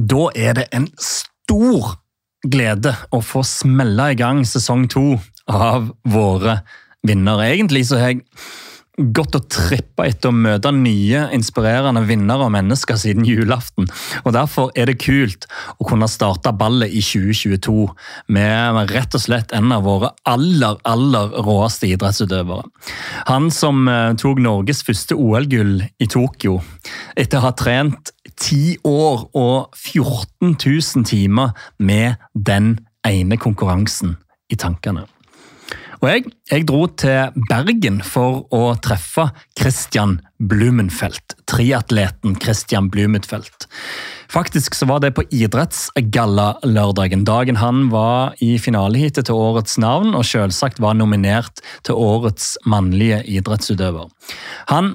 Da er det en stor glede å få smelle i gang sesong to av våre vinnere. Egentlig så har jeg gått og trippa etter å møte nye, inspirerende vinnere og mennesker siden julaften. Og Derfor er det kult å kunne starte ballet i 2022 med rett og slett en av våre aller, aller råeste idrettsutøvere. Han som eh, tok Norges første OL-gull i Tokyo etter å ha trent ti år og 14 000 timer med den ene konkurransen i tankene. Og jeg, jeg, dro til Bergen for å treffe Christian Blumenfeldt. Triatleten Christian Blumenfeldt. Faktisk så var det på idrettsgallalørdagen, dagen han var i finaleheatet til Årets navn og selvsagt var nominert til Årets mannlige idrettsutøver. Han,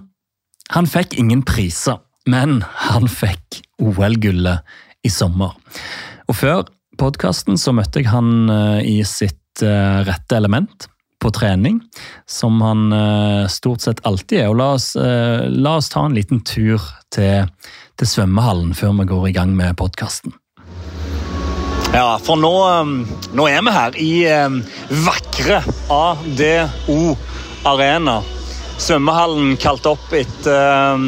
han fikk ingen priser, men han fikk OL-gullet i sommer. Og før podkasten så møtte jeg han eh, i sitt eh, rette element på trening, som han uh, stort sett alltid er. Og la oss, la oss, ta en liten tur til, til svømmehallen før vi går i gang med podkasten. Ja, for nå, nå, er vi her i vakre ADO Arena. Svømmehallen kalt opp etter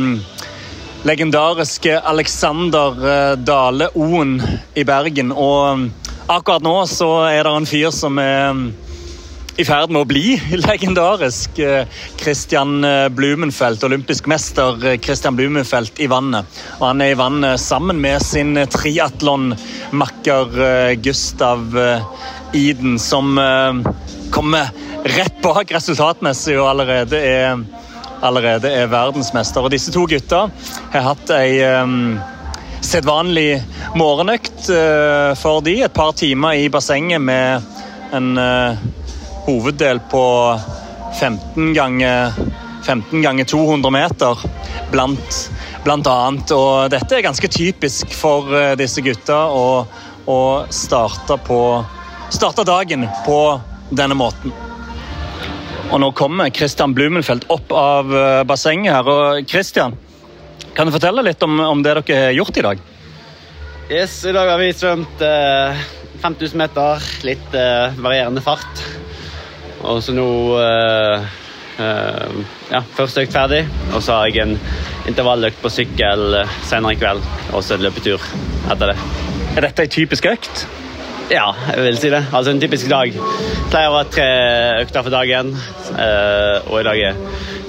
legendariske Alexander uh, Dale Oen i Bergen. Og um, akkurat nå så er det en fyr som er um, i ferd med å bli legendarisk. Eh, Christian Blumenfelt, olympisk mester eh, Christian Blumenfeldt i vannet. Og han er i vannet sammen med sin triatlonmakker Gustav Iden, som kommer rett bak resultatmessig og allerede er, allerede er verdensmester. Og disse to gutta har hatt ei um, sedvanlig morgenøkt uh, for de. Et par timer i bassenget med en uh, hoveddel på 15 ganger 15 ganger 200 meter, blant, blant, annet. Og dette er ganske typisk for uh, disse gutta å, å starte, på, starte dagen på denne måten. Og nå kommer Christian Blumenfeldt opp av eh, bassenget her. Og Christian, kan du fortelle litt om, om det dere har gjort i dag? Yes, I dag har vi svømt eh, 5000 meter, litt eh, varierende fart. Og så nå eh, uh, Ja, første økt ferdig. Og så har jeg en intervalløkt på sykkel senere i kveld. Og så en løpetur etter det. Er dette ei typisk økt? Ja, jeg vil si det. Altså En typisk dag pleier å ha tre økter for dagen. Uh, og i dag er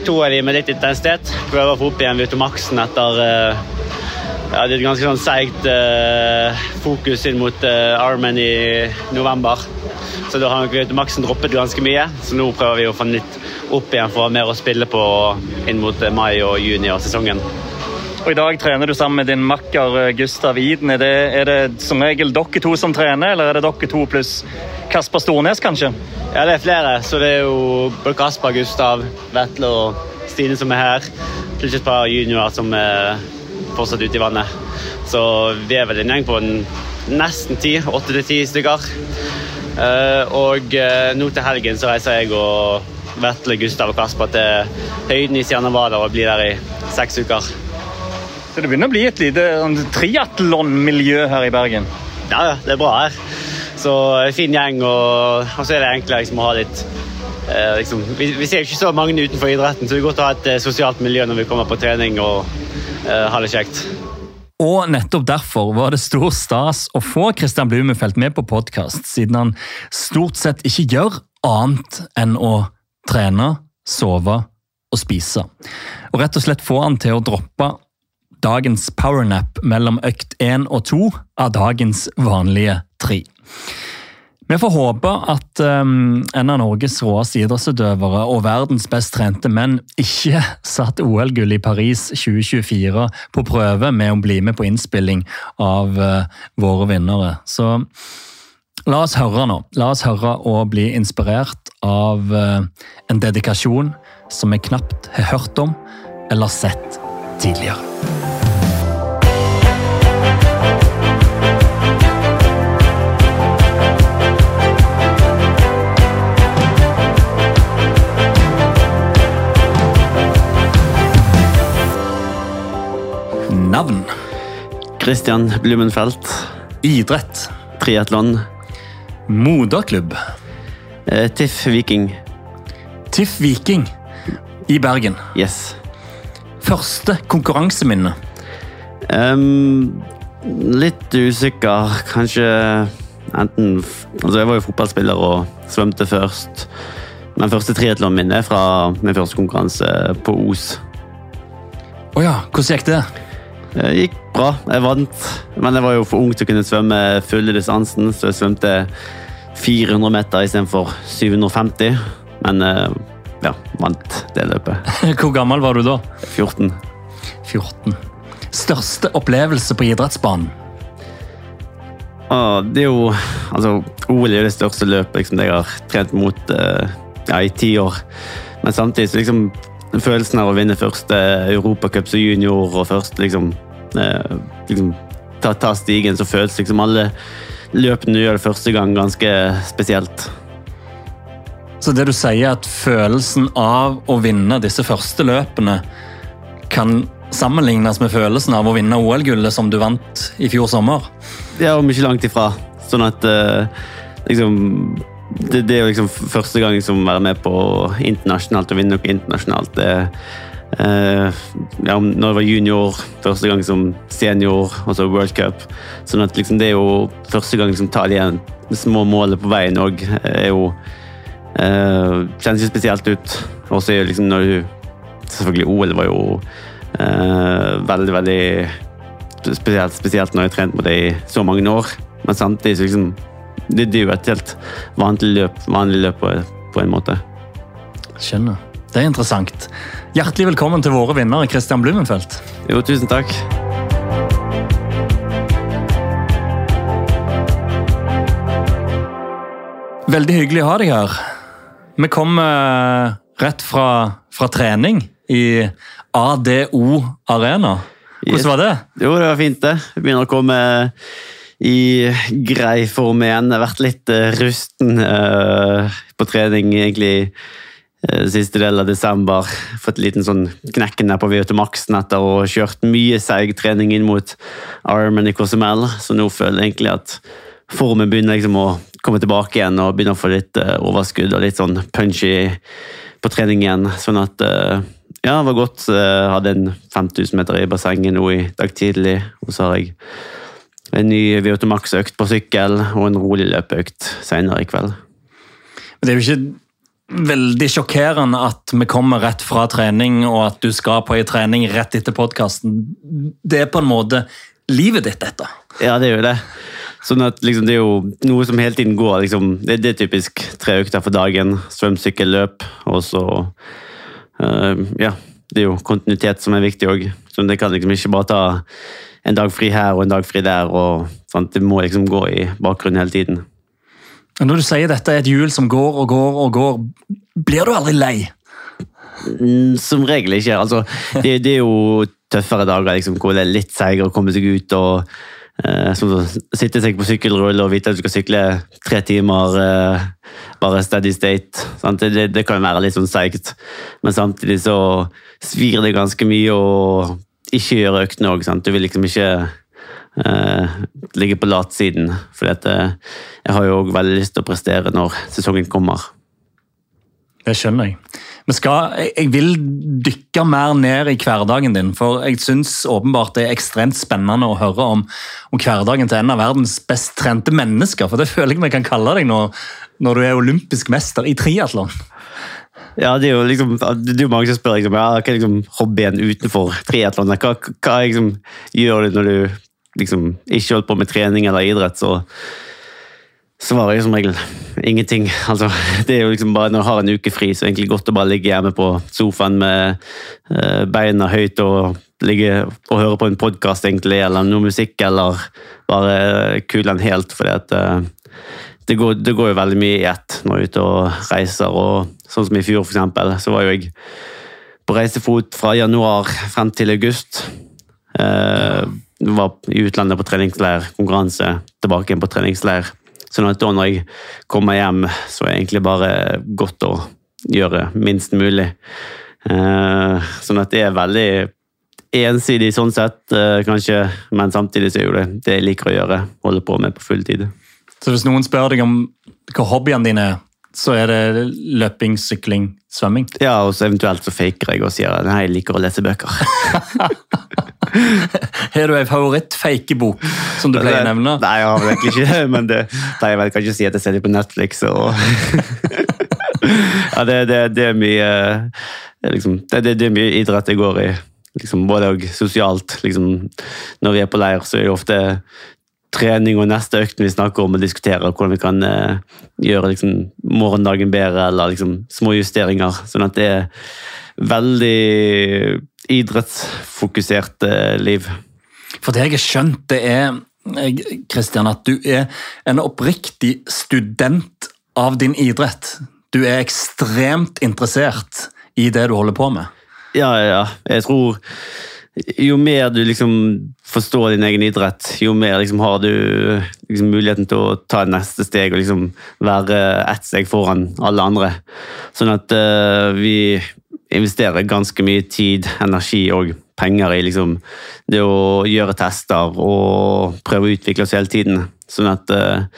to av de med litt intensitet. Prøver å få opp igjen Vitomaksen etter ja, det er et ganske sånn seigt fokus inn mot Armen i november. Så da har maksen droppet ganske mye. Så nå prøver vi å få den litt opp igjen for å ha mer å spille på inn mot mai og juni og sesongen. Og I dag trener du sammen med din makker eh, Gustav Iden. Er det, er det som regel dere to som trener, eller er det dere to pluss Kasper Stornes, kanskje? Ja, det er flere. Så det er jo både Kasper, Gustav, Vetle og Stine som er her. Pluss et par juniorer som er fortsatt ute i vannet. Så vi er vel en gjeng på nesten ti, åtte til ti stykker. Eh, og eh, nå til helgen så reiser jeg og Vetle, Gustav og Kasper til høyden i Sianavada og blir der i seks uker. Så det begynner å bli et lite sånn triatlonmiljø her i Bergen? Ja, ja, det er bra her. Så eh, fin gjeng, og, og så er det enklere liksom, å ha litt eh, liksom, vi, vi, ser ikke så mange utenfor idretten, så det er godt å ha et sosialt miljø når vi kommer på trening og eh, ha det kjekt. Og nettopp derfor var det stor stas å få Christian Blumenfeldt med på podkast, siden han stort sett ikke gjør annet enn å trene, sove og spise. Og rett og slett få han til å droppe dagens powernap mellom økt én og to av dagens vanlige tre. Vi får håpe at um, en av Norges råeste idrettsutøvere og verdens best trente menn ikke satt OL-gull i Paris 2024 på prøve med å bli med på innspilling av uh, våre vinnere. Så la oss høre nå. La oss høre og bli inspirert av uh, en dedikasjon som vi knapt har hørt om eller sett tidligere. Navn. Christian Blumenfelt. Idrett. Triatlon. Moderklubb. Eh, TIFF Viking. TIFF Viking i Bergen. Yes. Første konkurranseminne. Um, litt usikker. Kanskje enten Altså, jeg var jo fotballspiller og svømte først. Men første triatlon min er fra min første konkurranse på Os. Å ja, hvordan gikk det? Det gikk bra. Jeg vant, men jeg var jo for ung til å kunne svømme fulle distansen, så jeg svømte 400 meter istedenfor 750. Men eh, ja, vant det løpet. Hvor gammel var du da? 14. 14. Største opplevelse på idrettsbanen? Ah, det er jo Altså, OL er det største løpet liksom, jeg har trent mot eh, ja, i ti år. Men samtidig så liksom følelsen av å vinne første Europacup som junior og først liksom, eh, liksom ta, ta, stigen, så føles liksom alle løpene du gjør det første gang, ganske spesielt. Så det du sier, er at følelsen av å vinne disse første løpene kan sammenlignes med følelsen av å vinne OL-gullet som du vant i fjor sommer? Ja, og mye langt ifra. Sånn at eh, liksom det, det, er jo liksom første gang som være med på internasjonalt og vinne noe internasjonalt. Det, eh, ja, når jeg var junior, første gang som senior, altså World Cup. Sånn at liksom det er jo første gang som tar de små målene på veien òg, er jo uh, Kjennes jo spesielt ut. Og så er jo liksom når du Selvfølgelig, OL var jo eh, veldig, veldig spesielt, spesielt når jeg har trent med det i så mange år. Men samtidig så liksom det, det er jo et helt vanlig løp, vanlig løp på, på, en måte. Skjønner. Det er interessant. Hjertelig velkommen til våre vinnere, Christian Blumenfeldt. Jo, tusen takk. Veldig hyggelig å ha deg her. Vi kom uh, rett fra, fra trening i ADO Arena. Hvordan var det? Jo, det var fint, det. Vi begynner å komme i grei form igjen. Jeg har vært litt uh, rusten uh, på trening egentlig uh, siste del av desember. Fått en liten sånn knekken der på VO2 Maxen etter å ha kjørt mye seig trening inn mot Ironman i Cozumel, så nå føler jeg egentlig at formen begynner liksom å komme tilbake igjen og begynner å få litt overskudd og litt sånn punchy på trening igjen. Sånn at ja, det var godt. Jeg hadde en 5000 meter i bassenget nå i dag tidlig. Og så har jeg en ny VO2 Max-økt på sykkel og en rolig løpeøkt senere i kveld. Det er jo ikke veldig sjokkerende at vi kommer rett fra trening, og at du skal på ei trening rett etter podkasten. Det er på en måte livet ditt, dette. Ja, det er jo det. Sånn at liksom, Det er jo noe som hele tiden går. Liksom, det, det, er typisk tre økter for dagen. Svøm, sykkel, løp. Og så uh, Ja, det er jo kontinuitet som er viktig òg. Sånn, det kan liksom ikke bare ta en dag fri her og en dag fri der. og sant? Det må liksom gå i bakgrunnen hele tiden. Når du sier dette er et hjul som går og går og går, blir du aldri lei? Mm, som regel ikke. Altså, det, det er jo tøffere dager liksom, hvor det er litt seigere å komme seg ut. og eh, Som sitte seg på sykkelrulle og vite at du skal sykle tre timer eh, bare steady state. Det, det, kan være litt sånn seigt, men samtidig så svir det ganske mye. og ikke gjøre øktene òg. Du vil liksom ikke uh, ligge på latsiden. For uh, jeg har jo òg veldig lyst til å prestere når sesongen kommer. Det skjønner jeg. Skal, jeg vil dykke mer ned i hverdagen din, for jeg syns åpenbart det er ekstremt spennende å høre om, om, hverdagen til en av verdens best trente mennesker. For det føler jeg vi kan kalle deg nå, når du er olympisk mester i triatlon. Ja, det er jo liksom, det er mange som spør liksom, ja, hva er liksom hobbyen utenfor triatlon. Hva, hva liksom, gjør du når du liksom, ikke holder på med trening eller idrett? så svarer jeg som regel ingenting. Altså, det er jo liksom bare Når jeg har en uke fri, så er det egentlig godt å bare ligge hjemme på sofaen med uh, beina høyt og ligge og høre på en podkast, egentlig, eller noe musikk, eller bare kule den helt. For uh, det det går, jo veldig mye i ett når jeg er ute og reiser. og Sånn som i fjor, for eksempel, så var jo jeg på reisefot fra januar frem til august. Eh, var i utlandet på treningsleir, konkurranse, tilbake igjen på treningsleir. Sånn da når jeg kommer hjem, så er det egentlig bare godt å gjøre minst mulig. Eh, sånn at det er veldig ensidig sånn sett, eh, kanskje, men samtidig så er det det jeg liker å gjøre. Holde på med på full tid. Så hvis noen spør deg om hva hobbyene dine er, så er det løping, sykling, svømming? Ja, og så eventuelt så faker jeg og sier at nei, jeg liker å lese bøker. Har du en favoritt-fakebok som du pleier å nevne? Nei, jeg har vel egentlig ikke det, men det pleier jeg vel kanskje å si at jeg ser det på Netflix. og... ja, det, det, det, er mye liksom, det, det, er mye idrett jeg går i. Liksom, både og sosialt. Liksom, når vi er på leir, så er det ofte trening og neste økt vi snakker om og diskuterer hvordan vi kan eh, gjøre liksom, morgendagen bedre, eller liksom, små justeringer. Sånn at det er veldig idrettsfokusert eh, liv. For det jeg har skjønt, det er Kristian, at du er en oppriktig student av din idrett. Du er ekstremt interessert i det du holder på med. Ja, ja. Jeg tror jo mer du liksom forstår din egen idrett, jo mer liksom har du liksom muligheten til å ta neste steg og liksom være ett steg foran alle andre. Sånn at uh, vi investerer ganske mye tid, energi og penger i liksom det å gjøre tester og prøve å utvikle oss hele tiden. Sånn at uh,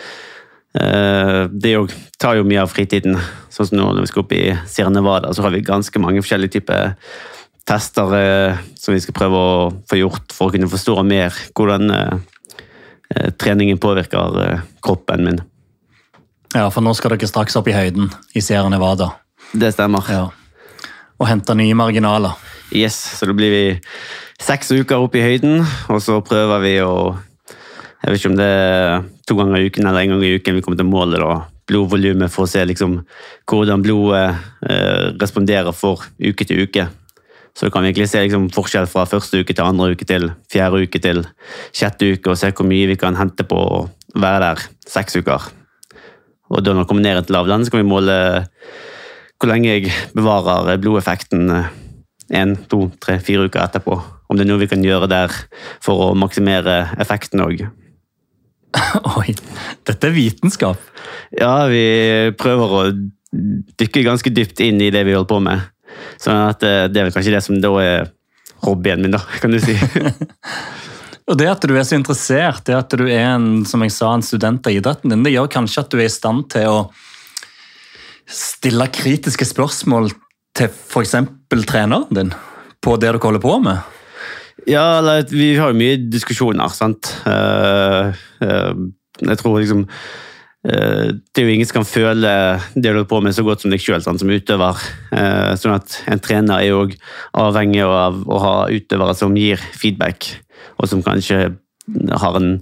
uh, det tar jo mye av fritiden. Sånn som nå når vi skal opp i Sierra Nevada, så har vi ganske mange forskjellige typer tester eh, som vi skal prøve å få gjort for å kunne forstå mer hvordan eh, eh, treningen påvirker kroppen min. Ja, for nå skal dere straks opp i høyden i Sierra Nevada. Det stemmer. Ja. Og hente nye marginaler. Yes, så da blir vi seks uker opp i høyden, og så prøver vi å Jeg vet ikke om det er to ganger i uken eller en gang i uken vi kommer til målet. da, Blodvolumet for å se liksom hvordan blodet eh, responderer for uke til uke. Så du kan virkelig se liksom, forskjell fra første uke til andre uke til fjerde uke til sjette uke, og se hvor mye vi kan hente på å være der seks uker. Og da når vi kommer ned til lavland, så kan vi måle hvor lenge jeg bevarer blodeffekten én, to, tre, fire uker etterpå. Om det er noe vi kan gjøre der for å maksimere effekten òg. Oi, dette er vitenskap. Ja, vi prøver å dykke ganske dypt inn i det vi holder på med. Sånn at eh, det er vel kanskje det som da er hobbyen min, da, kan du si. Og Det at du er så interessert, det at du er en, som jeg sa, en student av idretten din, det gjør kanskje at du er i stand til å stille kritiske spørsmål til f.eks. treneren din på det du holder på med? Ja, vi har jo mye diskusjoner, sant. Uh, uh, jeg tror liksom Eh, det er jo ingen som kan føle det du holder på med så godt som deg sjøl som utøver. Eh, sånn at En trener er jo avhengig av å ha utøvere som gir feedback, og som kanskje har en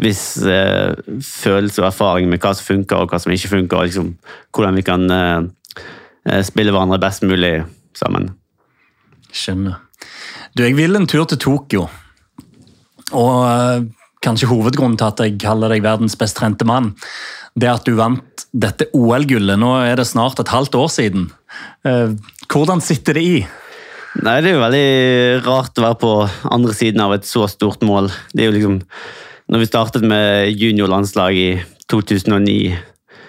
viss eh, følelse og erfaring med hva som funker og hva som ikke funker, og liksom, hvordan vi kan spille hverandre best mulig sammen. Skjønner. Du, jeg vil en tur til Tokyo. Og kanskje hovedgrunnen til at jeg kaller deg verdens best trente mann, det at du vant dette OL-gullet. Nå er det snart et halvt år siden. Eh, hvordan sitter det i? Nei, Det er jo veldig rart å være på andre siden av et så stort mål. Det er jo liksom, når vi startet med juniorlandslag i 2009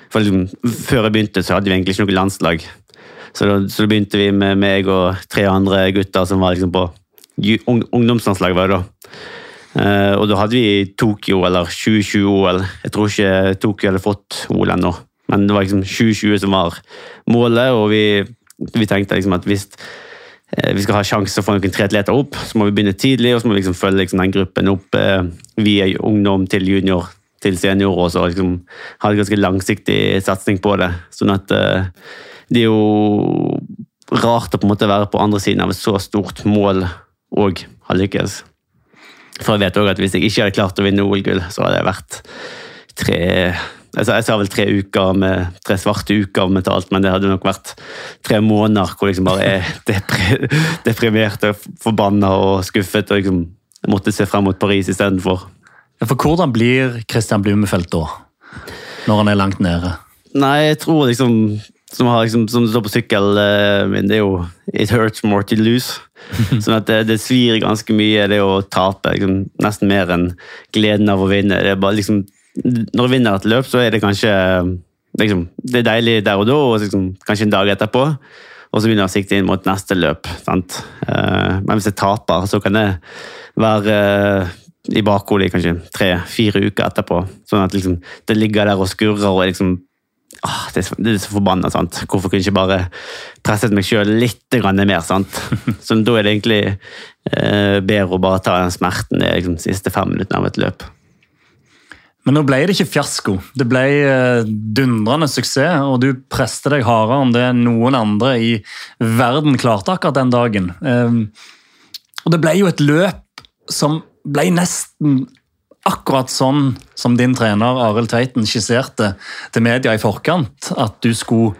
for liksom, Før jeg begynte, så hadde vi egentlig ikke noe landslag. Så da, så da begynte vi med meg og tre andre gutter som var liksom på ungdomslandslaget. da. Uh, og da hadde vi Tokyo eller 2020-OL. Jeg tror ikke Tokyo hadde fått OL ennå, men det var liksom 2020 som var målet. Og vi, vi tenkte liksom at hvis uh, vi skal ha sjanse å få noen tre atleter opp, så må vi begynne tidlig og så må vi liksom følge liksom den gruppen opp uh, via ungdom til junior til senior og så liksom ha en ganske langsiktig satsing på det. Sånn at det er jo rart å på en måte være på andre siden av et så stort mål og ha lykkes. For jeg vet også at hvis jeg ikke hadde klart å vinne OL-gull, så hadde jeg vært tre altså Jeg sa vel tre uker med tre svarte uker mentalt, men det hadde nok vært tre måneder hvor jeg liksom bare er depri, deprimert og forbanna og skuffet og liksom måtte se frem mot Paris istedenfor. For hvordan blir Christian Blumefeldt da, når han er langt nede? Nei, jeg tror liksom som, har, liksom, som står på sykkelen uh, min, det er jo It hurts more to lose. sånn at det, det, svir ganske mye, det å tape. Liksom, nesten mer enn gleden av å vinne. Det er bare liksom, Når du vinner et løp, så er det kanskje liksom, Det er deilig der og da, og liksom, kanskje en dag etterpå. og så begynner jeg å sikte inn mot neste løp. Sant? Eh, men hvis jeg taper, så kan det være eh, i bakhodet i kanskje tre-fire uker etterpå. Sånn at liksom, det ligger der og skurrer og er liksom ah, det, er, det er så forbanna. sant? Hvorfor kunne jeg ikke bare presset meg sjøl litt mer? sant? Så da er det egentlig eh, bedre å bare ta den smerten de liksom, siste fem minuttene av et løp. Men nå ble det ikke fiasko. Det ble eh, dundrende suksess, og du preste deg hardere enn det noen andre i verden klarte akkurat den dagen. Ehm, og det ble jo et løp som ble nesten akkurat sånn som din trener Arild Tveiten skisserte til media i forkant, at du skulle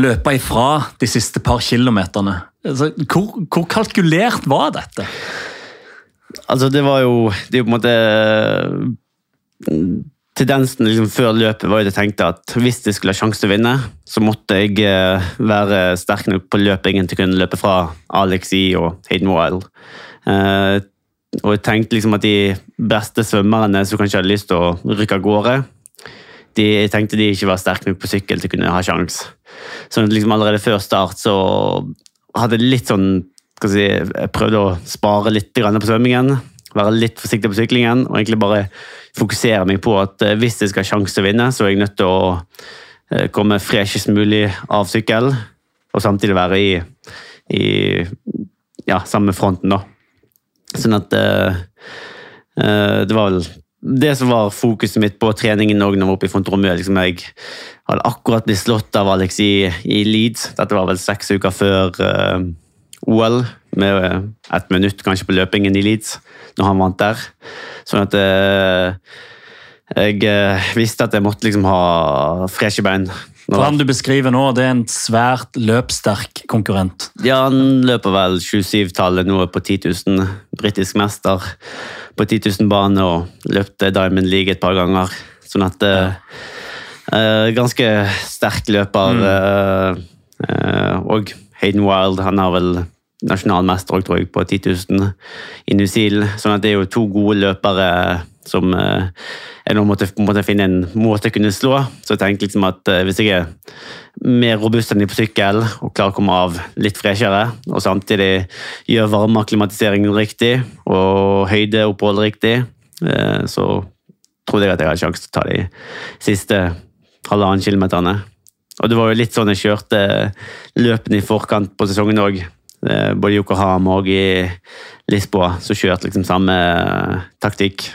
løpe ifra de siste par kilometerne. Altså, hvor, hvor kalkulert var dette? Altså, det var jo Det er jo på en måte tendensen liksom, før løpet var jo jeg tenkte at hvis jeg skulle ha sjanse til å vinne, så måtte jeg eh, være sterk nok på løpingen til å kunne løpe fra Alexi og Hayden Wild. Og jeg tenkte liksom at de beste svømmerne som kanskje hadde lyst til å rykke av gårde, de, jeg tenkte de ikke var sterke nok på sykkel til å kunne ha sjans. Så liksom allerede før start så hadde jeg litt sånn skal si, Jeg prøvde å spare litt på svømmingen, være litt forsiktig på syklingen og egentlig bare fokusere meg på at eh, hvis jeg skal ha sjanse til å vinne, så er jeg nødt til å eh, komme freshest mulig av sykkel, og samtidig være i, i ja, samme fronten, da. Sånn at uh, uh, Det var vel det som var fokuset mitt på treningen òg når jeg var oppe i Fontromø. Liksom jeg hadde akkurat blitt slått av Alex i, i Leeds. Dette var vel seks uker før uh, OL, med ett minutt kanskje på løpingen i Leeds, når han vant der. Sånn at uh, jeg uh, visste at jeg måtte liksom ha freshe bein. For Han du beskriver nå, det er en svært løpssterk konkurrent? Ja, han løper vel 27-tallet nå på 10 000. Britisk mester på 10 000-bane og løpte Diamond League et par ganger. Sånn at uh, Ganske sterk løper. Mm. og Hayden Wild han har vel nasjonalmester tror jeg, på 10 000 i New Zealand. Sånn at det er jo to gode løpere som eh, jeg nå måtte, måtte, finne en måte å kunne slå. Så jeg tenkte liksom at eh, hvis jeg er mer robust enn de på sykkel og klarer å komme av litt freshere, og samtidig gjør varmeakklimatiseringen riktig og høydeoppholdet riktig, eh, så trodde jeg at jeg hadde sjanse til å ta de siste halvannen kilometerne. Og det var jo litt sånn jeg kjørte løpene i forkant på sesongen òg. Både både Yokohama og i Lisboa så kjørte liksom samme taktikk.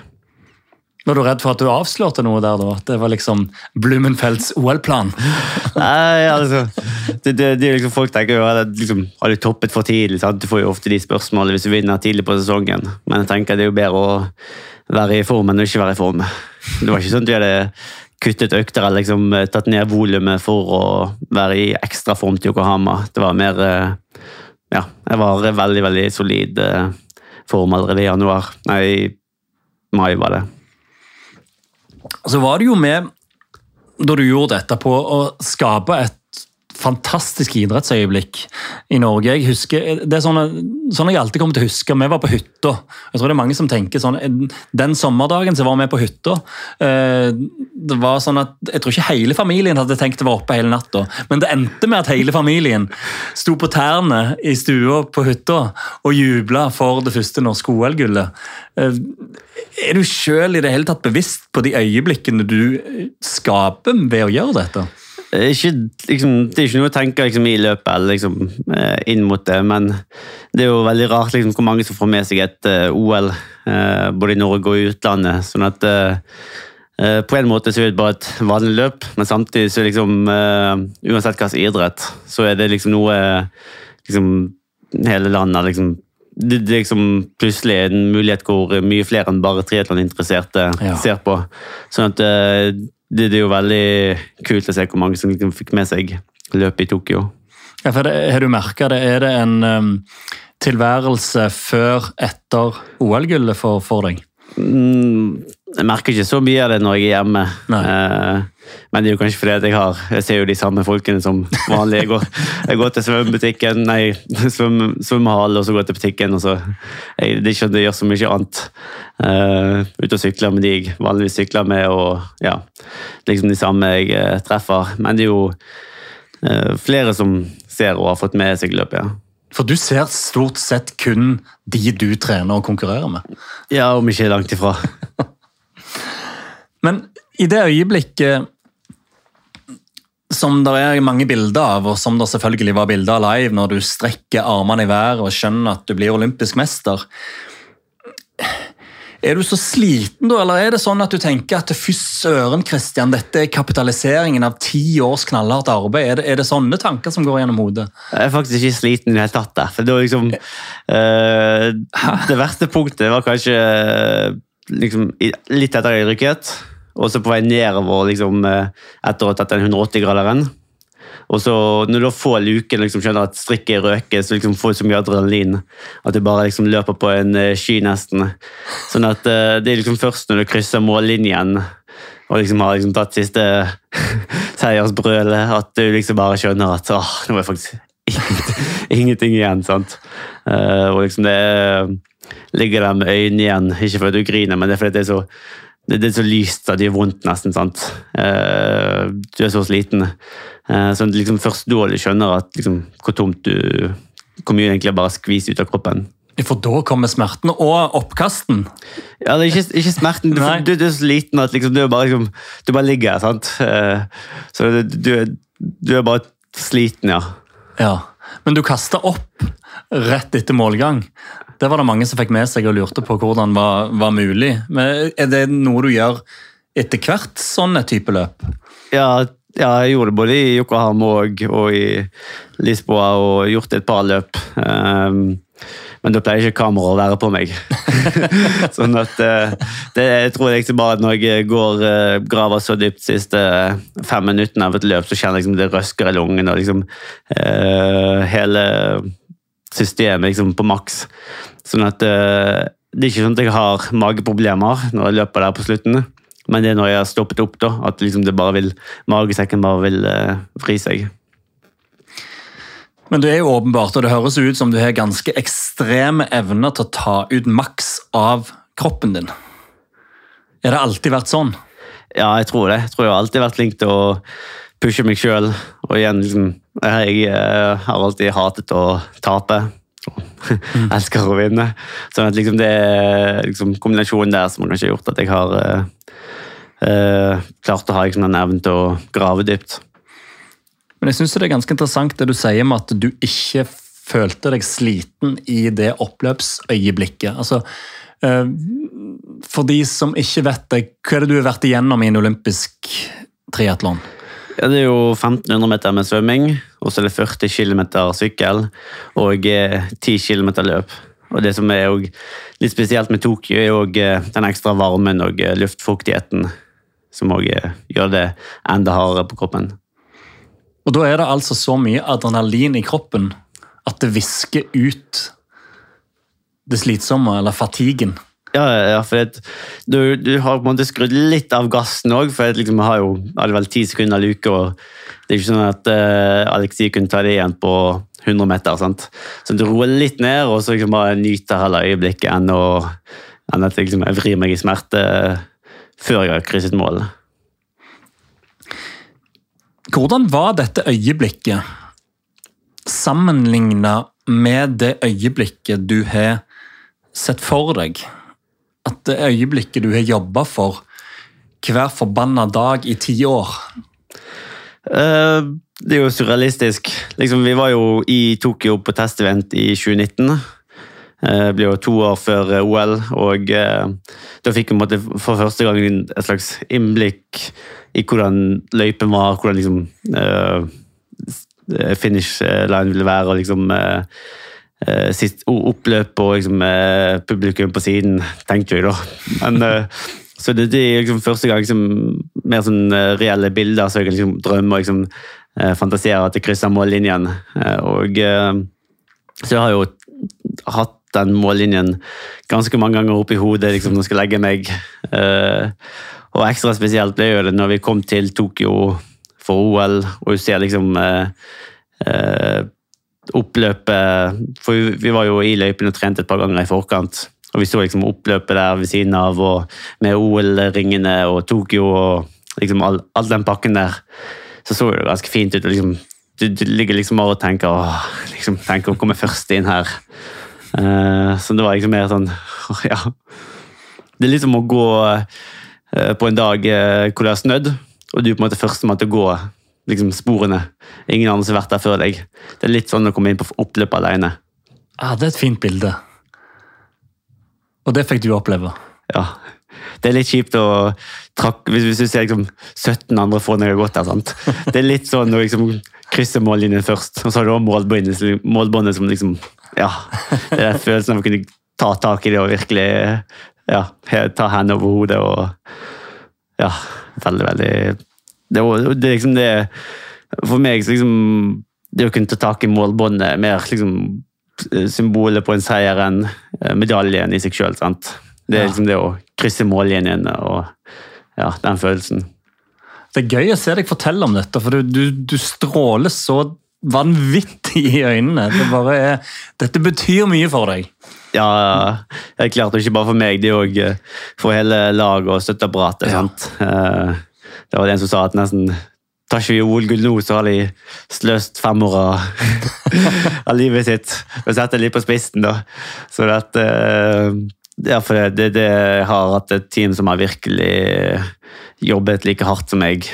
Var du redd for at du avslørte noe der? da? At det var liksom Blumenfelds OL-plan? Nei, altså det, det, det, liksom, Folk tenker jo at liksom, har du toppet for tidlig. Sant? Du får jo ofte de spørsmålene hvis du vinner tidlig på sesongen. Men jeg tenker det er jo bedre å være i form enn å ikke være i form. Det var ikke sånn at vi hadde kuttet økter eller liksom, tatt ned volumet for å være i ekstra form til Yokohama. Det var mer eh, ja, jeg var veldig, veldig solid eh, form allerede i januar. Nei, mai var det. Så var du jo med, da du gjorde dette, på å skape et fantastisk idrettsøyeblikk i Norge. Jeg husker, det er sånn, sånn jeg alltid kommer til å huske. Vi var på hytta. Jeg tror det er mange som tenker sånn, Den sommerdagen så var vi på hytta. Eh, det var sånn at, Jeg tror ikke hele familien hadde tenkt å være oppe hele natta, men det endte med at hele familien sto på tærne i stua på hytta og jubla for det første norske OL-gullet. Eh, er du sjøl i det hele tatt bevisst på de øyeblikkene du skaper ved å gjøre dette? Ikke, liksom, det er ikke noe å tenke liksom, i løpet eller liksom, eh, inn mot det, men det er jo veldig rart liksom, hvor mange som får med seg et uh, eh, OL, uh, eh, både i Norge og i utlandet. sånn at uh, på en måte så er det bare et vanlig løp, men samtidig så er det liksom Uansett hva slags idrett, så er det liksom noe liksom, hele landet liksom det, det liksom plutselig er en mulighet hvor mye flere enn bare triatloninteresserte ja. ser på. Sånn at det, det, er jo veldig kult å se hvor mange som liksom fikk med seg løpet i Tokyo. Ja, for det, Har du merka det? Er det en um, tilværelse før, etter OL-gullet for, for, deg? Mm, jeg merker ikke så mye av det når jeg er hjemme. Eh, men det er jo kanskje fordi jeg har Jeg ser jo de samme folkene som vanlig. Jeg går, jeg går til svømmebutikken, nei, svømme, svømmehallen, og så går jeg til butikken. og så jeg, Det er ikke at jeg gjør så mye annet. Uh, ute og sykler med de jeg vanligvis sykler med, og ja, liksom de samme jeg uh, treffer. Men det er jo uh, flere som ser og har fått med seg i løpet. ja. For du ser stort sett kun de du trener og konkurrerer med. Ja, om ikke langt ifra. Men i det øyeblikket som det er mange bilder av, og som det selvfølgelig var bilder av live når du strekker armene i været og skjønner at du blir olympisk mester Er du så sliten da, eller er det sånn at du tenker at fy søren, Christian, dette er kapitaliseringen av ti års knallhardt arbeid? Er det, er det sånne tanker som går gjennom hodet? Jeg er faktisk ikke sliten i det hele tatt. for det var liksom eh, Det verste punktet var kanskje eh, liksom, litt etter jeg rykket, og så på vei nedover liksom, eh, etter å ha tatt den 180-graderen. Og så når du får luken liksom skjønner at strikket røker, så liksom får du så mye adrenalin at du bare liksom løper på en eh, sky nesten. Sånn at eh, det er liksom først når du krysser mållinjen og liksom har liksom tatt siste seiersbrølet, at du liksom bare skjønner at åh, nå er faktisk ingenting, ingenting igjen. sant? Og liksom det er- ligger der med øynene igjen, ikke fordi du griner, men det er fordi det er så det, det er så lyst at det gjør vondt, nesten. sant? Eh, du er så sliten. Eh, så liksom først da du skjønner at, liksom, hvor tomt du Hvor mye egentlig bare skviser ut av kroppen. For da kommer smerten og oppkasten. Ja, det er ikke, ikke smerten. Du, du, du er så liten at liksom, du, bare, liksom, du bare ligger her. sant? Eh, så du, du, du er bare sliten, ja. Ja, Men du kaster opp rett etter målgang. Det var det mange som fikk med seg og lurte på hvordan var, var mulig. Men Er det noe du gjør etter hvert, sånne type løp? Ja, ja, jeg gjorde det både i Yokohama og, og i Lisboa og gjort et par løp. Um, men da pleier ikke kameraet å være på meg. sånn at eh, det, Jeg tror egentlig bare at når jeg går eh, graver så dypt de siste fem minuttene av et løp, så kjenner jeg liksom det røsker i lungene og liksom uh, hele systemet liksom på maks. Sånn at uh, det er ikke sånn at jeg har mageproblemer når jeg løper der på slutten. Men det er når jeg har stoppet opp, da, at liksom det bare vil, magesekken bare vil uh, vri seg. Men du er jo åpenbart, og det høres ut som du har ganske ekstreme evner til å ta ut maks av kroppen din. Er det alltid vært sånn? Ja, jeg tror det. Jeg tror jeg har alltid vært flink til å pushe meg sjøl. Og igjen, liksom, jeg eh, har alltid hatet å tape. Og elsker å vinne. Sånn at liksom det er liksom kombinasjonen der som kanskje har gjort at jeg har eh, eh, klart å ha liksom, den evnen til å grave dypt. Men jeg synes det er ganske interessant det du sier om at du ikke følte deg sliten i det oppløpsøyeblikket. Altså, eh, for de som ikke vet det, hva er det du har vært igjennom i en olympisk triatlon? Ja, det er jo 1500 meter med svømming, og så er det 40 km sykkel og eh, 10 km løp. Og det som er litt spesielt med Tokyo, er jo eh, den ekstra varmen og eh, luftfuktigheten som òg gjør det enda hardere på kroppen. Og da er det altså så mye adrenalin i kroppen at det visker ut det slitsomme, eller fatiguen. Ja, ja, for at du, du har på en måte skrudd litt av gassen òg, for at liksom, har jo hadde vel ti sekunder luke, og det er ikke sånn at uh, Alexi kunne ta det igjen på 100 meter. sant? Så du roer litt ned, og så liksom bare nyter hele øyeblikket enn, å, enn at liksom, jeg vrir meg i smerte før jeg har krysset målet. Hvordan var dette øyeblikket sammenligna med det øyeblikket du har sett for deg? Det øyeblikket du har jobba for hver forbanna dag i ti år? Uh, det er jo surrealistisk. Liksom, vi var jo i Tokyo på testevent i 2019. Eh, Det ble jo to år før OL, og eh, da fikk vi for første gang et slags innblikk i hvordan løypen var, hvordan liksom finish line ville være, og liksom sist oppløp og liksom, eh, publikum på siden, tenkte jeg da. Men, eh, så det, det er liksom første gang liksom, mer sånn eh, reelle bilder, så jeg kan liksom drømme og liksom, eh, fantasere at jeg krysser mållinjen. Eh, og eh, så jeg jo hatt den mållinjen ganske mange ganger opp i hodet liksom, når jeg skal legge meg. Eh, og ekstra spesielt ble det når vi kom til Tokyo for OL, og du ser liksom eh, eh, oppløpet For vi- var jo i løypen og trente et par ganger i forkant. Og vi så liksom oppløpet der ved siden av, og med OL-ringene og Tokyo og liksom all, all den pakken der. Så så det ganske fint ut. og liksom du, du ligger liksom bare og tenker åh, liksom, tenker å komme først inn her. Uh, så det var liksom mer sånn ja. Det er litt som å gå uh, på en dag uh, hvor det har snødd, og du er på en måte førstemann til å gå liksom, sporene. Ingen andre som har vært der før deg. Det er litt sånn å komme inn på oppløpet alene. Ja, Det er et fint bilde. Og det fikk du oppleve. Ja. Det er litt kjipt å trakke Hvis, hvis du ser liksom 17 andre få når det har gått der. sant? Det er litt sånn å liksom krysse mållinjen først, og så har du målbåndet, målbåndet som liksom Ja. Det er følelsen av å kunne ta tak i det og virkelig ja, ta hendene over hodet og Ja, veldig, veldig Det, det liksom det For meg så liksom Det å kunne ta tak i målbåndet er mer liksom symbolet på en seier enn medaljen i seg sjøl. Det er liksom det å krysse mållinjene og ja, den følelsen. Det er gøy å se deg fortelle om dette, for du, du, du stråler så vanvittig i øynene. Det bare er, dette betyr mye for deg. Ja, det er klart. Og ikke bare for meg, det er òg eh, for hele laget og støtteapparatet. Ja. Eh, det var en som sa at nesten Tar ikke vi OL-gull nå, så har de sløst fem år av, av livet sitt. Og setter litt på spissen, da. Så det, eh, ja, for det, det, det, har hatt et team som har virkelig jobbet like hardt som meg.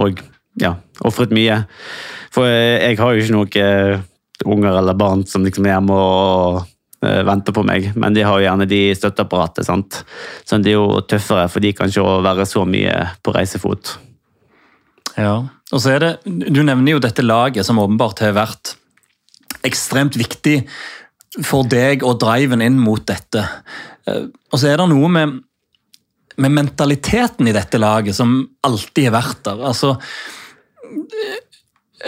Og ja, ofret mye. For jeg har jo ikke noen unger eller barn som liksom er hjemme og venter på meg, men de har jo gjerne de støtteapparatet. sant? Så det er jo tøffere for de kan ikke være så mye på reisefot. Ja, og så er det, Du nevner jo dette laget som åpenbart har vært ekstremt viktig for deg og driven inn mot dette. Uh, og så er det noe med, med mentaliteten i dette laget som alltid har vært der. Altså,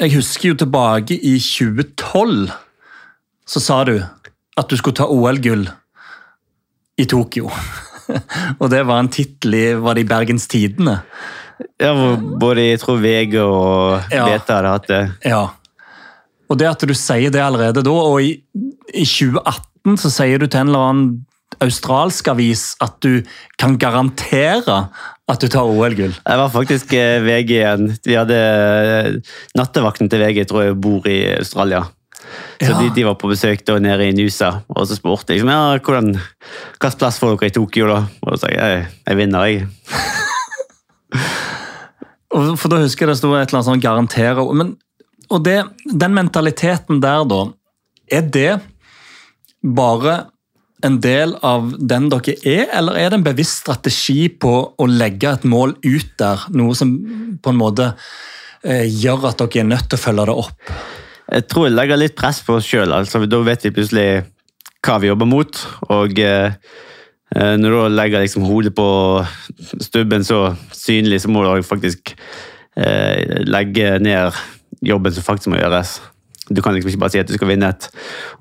jeg husker jo tilbake i 2012, så sa du at du skulle ta OL-gull i Tokyo. og det var en tittel i, var det i Bergens Tidende? Ja, både jeg tror VG og ja. Beta hadde hatt det. Ja. Og det at du sier det allerede da, og i, i 2018 så sier du til en eller annen australsk avis at du kan garantere at du tar OL-gull? Jeg var faktisk eh, VG igjen. Vi hadde eh, Nattevakten til VG tror jeg bor i Australia. Så ja. de, de, var på besøk da nede i Nusa, og så spurte jeg liksom, ja, hvordan, hvilken plass får dere i Tokyo. da? Og så sa jeg jeg, jeg vinner, jeg. For da husker jeg det sto et eller annet sånn 'garantere'. Men, og det, den mentaliteten der, da, er det bare en del av den dere er, eller er det en bevisst strategi på å legge et mål ut der? Noe som på en måte eh, gjør at dere er nødt til å følge det opp? Jeg tror jeg legger litt press på oss sjøl. Altså, da vet vi plutselig hva vi jobber mot. Og eh, eh når du legger liksom hodet på stubben så synlig, så må du faktisk eh, legge ned jobben som faktisk må gjøres. Du kan liksom ikke bare si at du skal vinne et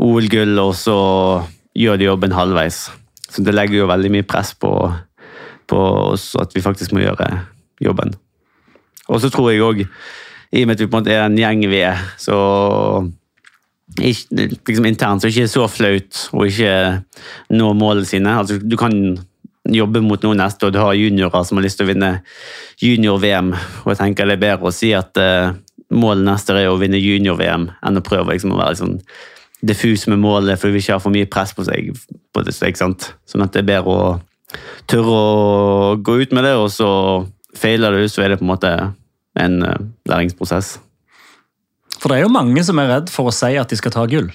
OL-gull, og så gjør du jobben halvveis. Så det legger jo veldig mye press på, på oss at vi faktisk må gjøre jobben. Og så tror jeg òg, i og med at vi på en måte er en gjeng vi er, så ikke, liksom internt så ikke så flaut å ikke nå målene sine. Altså, du kan jobbe mot noen neste, og du har juniorer som har lyst til å vinne junior-VM. Og jeg tenker det er bedre å si at uh, målet neste er å vinne junior-VM, enn å prøve liksom, å være liksom, diffus med målet, for vi ikke har for mye press på seg. På det, ikke sant? Sånn at det er bedre å tørre å gå ut med det, og så feiler det, så er det på en måte en uh, læringsprosess. For det er jo mange som er redd for å si at de skal ta gull.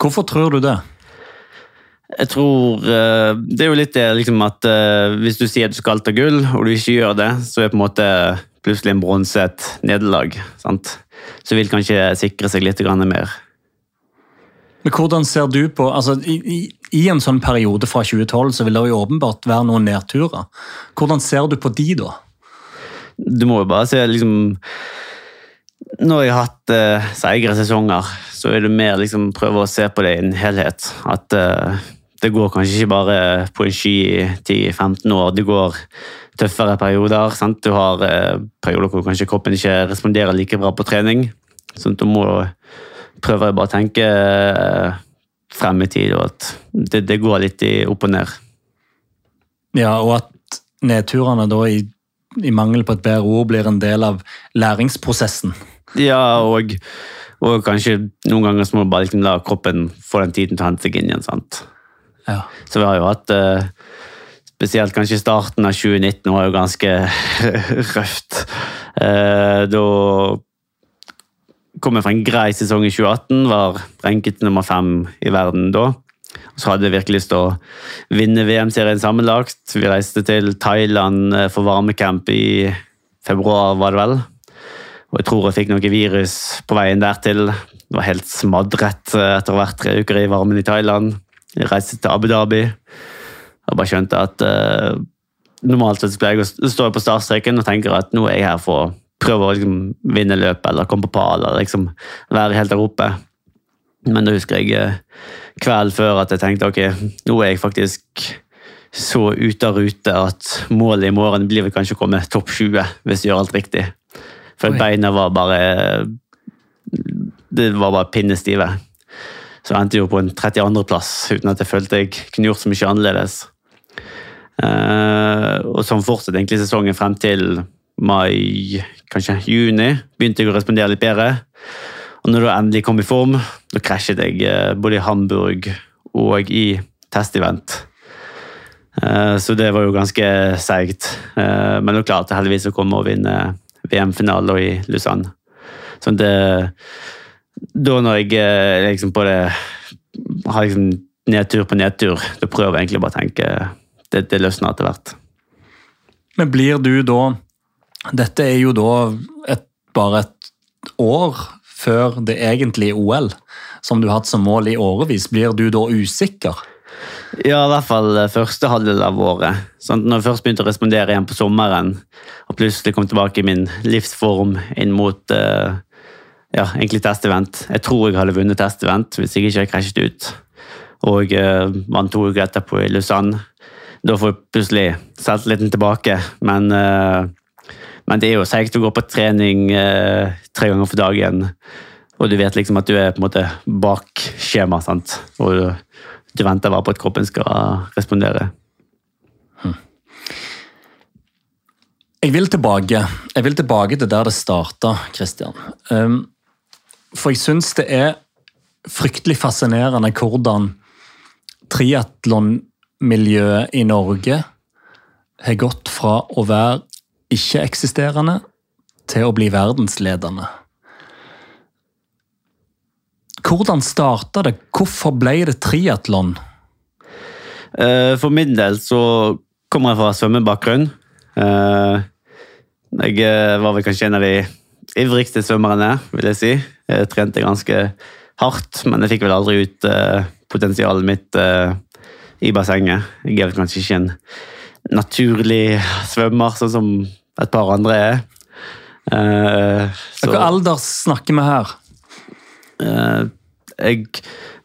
Hvorfor tror du det? Jeg tror uh, Det er jo litt det liksom at uh, hvis du sier at du skal ta gull, og du ikke gjør det, så er på en måte plutselig en bronse et nederlag. Så vil kanskje sikre seg litt mer. Men hvordan ser du på altså, i, i, i, en sånn periode fra 2012 så vil det jo åpenbart være noen nedturer. Hvordan ser du på de, da? Du må jo bare se liksom Når jeg har hatt uh, seigere sesonger, så er det mer liksom prøve å se på det i en helhet. At uh, det går kanskje ikke bare på en sky i 10-15 år. Det går tøffere perioder. Sant? Du har uh, perioder hvor kanskje kroppen ikke responderer like bra på trening. Så du må prøver jeg bare å tenke eh, frem i tid, og at det, det går litt i opp og ned. Ja, og at nedturene da, i, i, mangel på et bedre ord, blir en del av læringsprosessen. Ja, og, og kanskje noen ganger så må du bare liksom la kroppen få den tiden til å hente seg inn igjen. sant? Ja. Så vi har jo hatt eh, Spesielt kanskje starten av 2019 var jo ganske røft. Eh, da kom jeg fra en grei sesong i 2018, var renket nummer fem i verden da. Så hadde jeg virkelig lyst til å vinne VM-serien sammenlagt. Vi reiste til Thailand eh, for varmecamp i februar, var det vel. Og jeg tror jeg fikk noe virus på veien dertil. Det var helt smadret eh, etter å ha vært tre uker i varmen i Thailand. Jeg reiste til Abu Dhabi. Jeg bare skjønte at uh, normalt sett pleier jeg å stå på startstreken og tenker at nå er jeg her for å prøve å liksom, vinne løpet eller komme på pall eller liksom være helt der oppe. Men da husker jeg uh, kvelden før at jeg tenkte ok, nå er jeg faktisk så ute av rute at målet i morgen blir vel kanskje å komme topp 20 hvis jeg gjør alt riktig. For Oi. beina var bare Det var bare pinnestive. Så jeg endte jo på en 32.-plass uten at jeg følte jeg kunne gjort så mye annerledes. Eh, og sånn fortsatte egentlig sesongen frem til mai, kanskje juni. Begynte jeg å respondere litt bedre. Og når du endelig kom i form, da krasjet jeg eh, både i Hamburg og i testevent. Eh, så det var jo ganske seigt. Eh, men du klarte heldigvis å komme og vinne VM-finalen i Lausanne. Så det Da når jeg liksom på det har liksom nedtur på nedtur, da prøver jeg egentlig bare å tenke det, det løsner etter hvert. Men blir du da Dette er jo da et, bare et år før det egentlige OL, som du har hatt som mål i årevis. Blir du da usikker? Ja, i hvert fall eh, første halvdel av året. Sånn, når jeg først begynte å respondere igjen på sommeren, og plutselig kom tilbake i min livsform inn mot uh, ja, egentlig testevent. Jeg tror jeg hadde vunnet testevent hvis jeg ikke hadde krasjet ut. Og uh, vant to uker etterpå i Lausanne. Da får jeg plutselig selvtilliten tilbake, men, eh, men det er jo seigt å gå på trening eh, tre ganger for dagen, og du vet liksom at du er på en måte bak skjema, sant? og du, du venter bare på at kroppen skal respondere. Jeg vil tilbake Jeg vil tilbake til der det starta, Christian. Um, for jeg syns det er fryktelig fascinerende hvordan triatlonmiljøet i Norge har gått fra å være ikke-eksisterende til å bli verdensledende. Hvordan starta det? Hvorfor ble det triatlon? Eh, For min del så kommer jeg fra svømmebakgrunn. Eh, Jeg eh, var vel kanskje en av de ivrigste svømmerne, vil jeg si. Jeg trente ganske hardt, men jeg fikk vel aldri ut potensialet mitt i bassenget. Jeg er kanskje ikke en naturlig svømmer, sånn som et par andre er. Så- Hvilken alder snakker vi her? Uh, jeg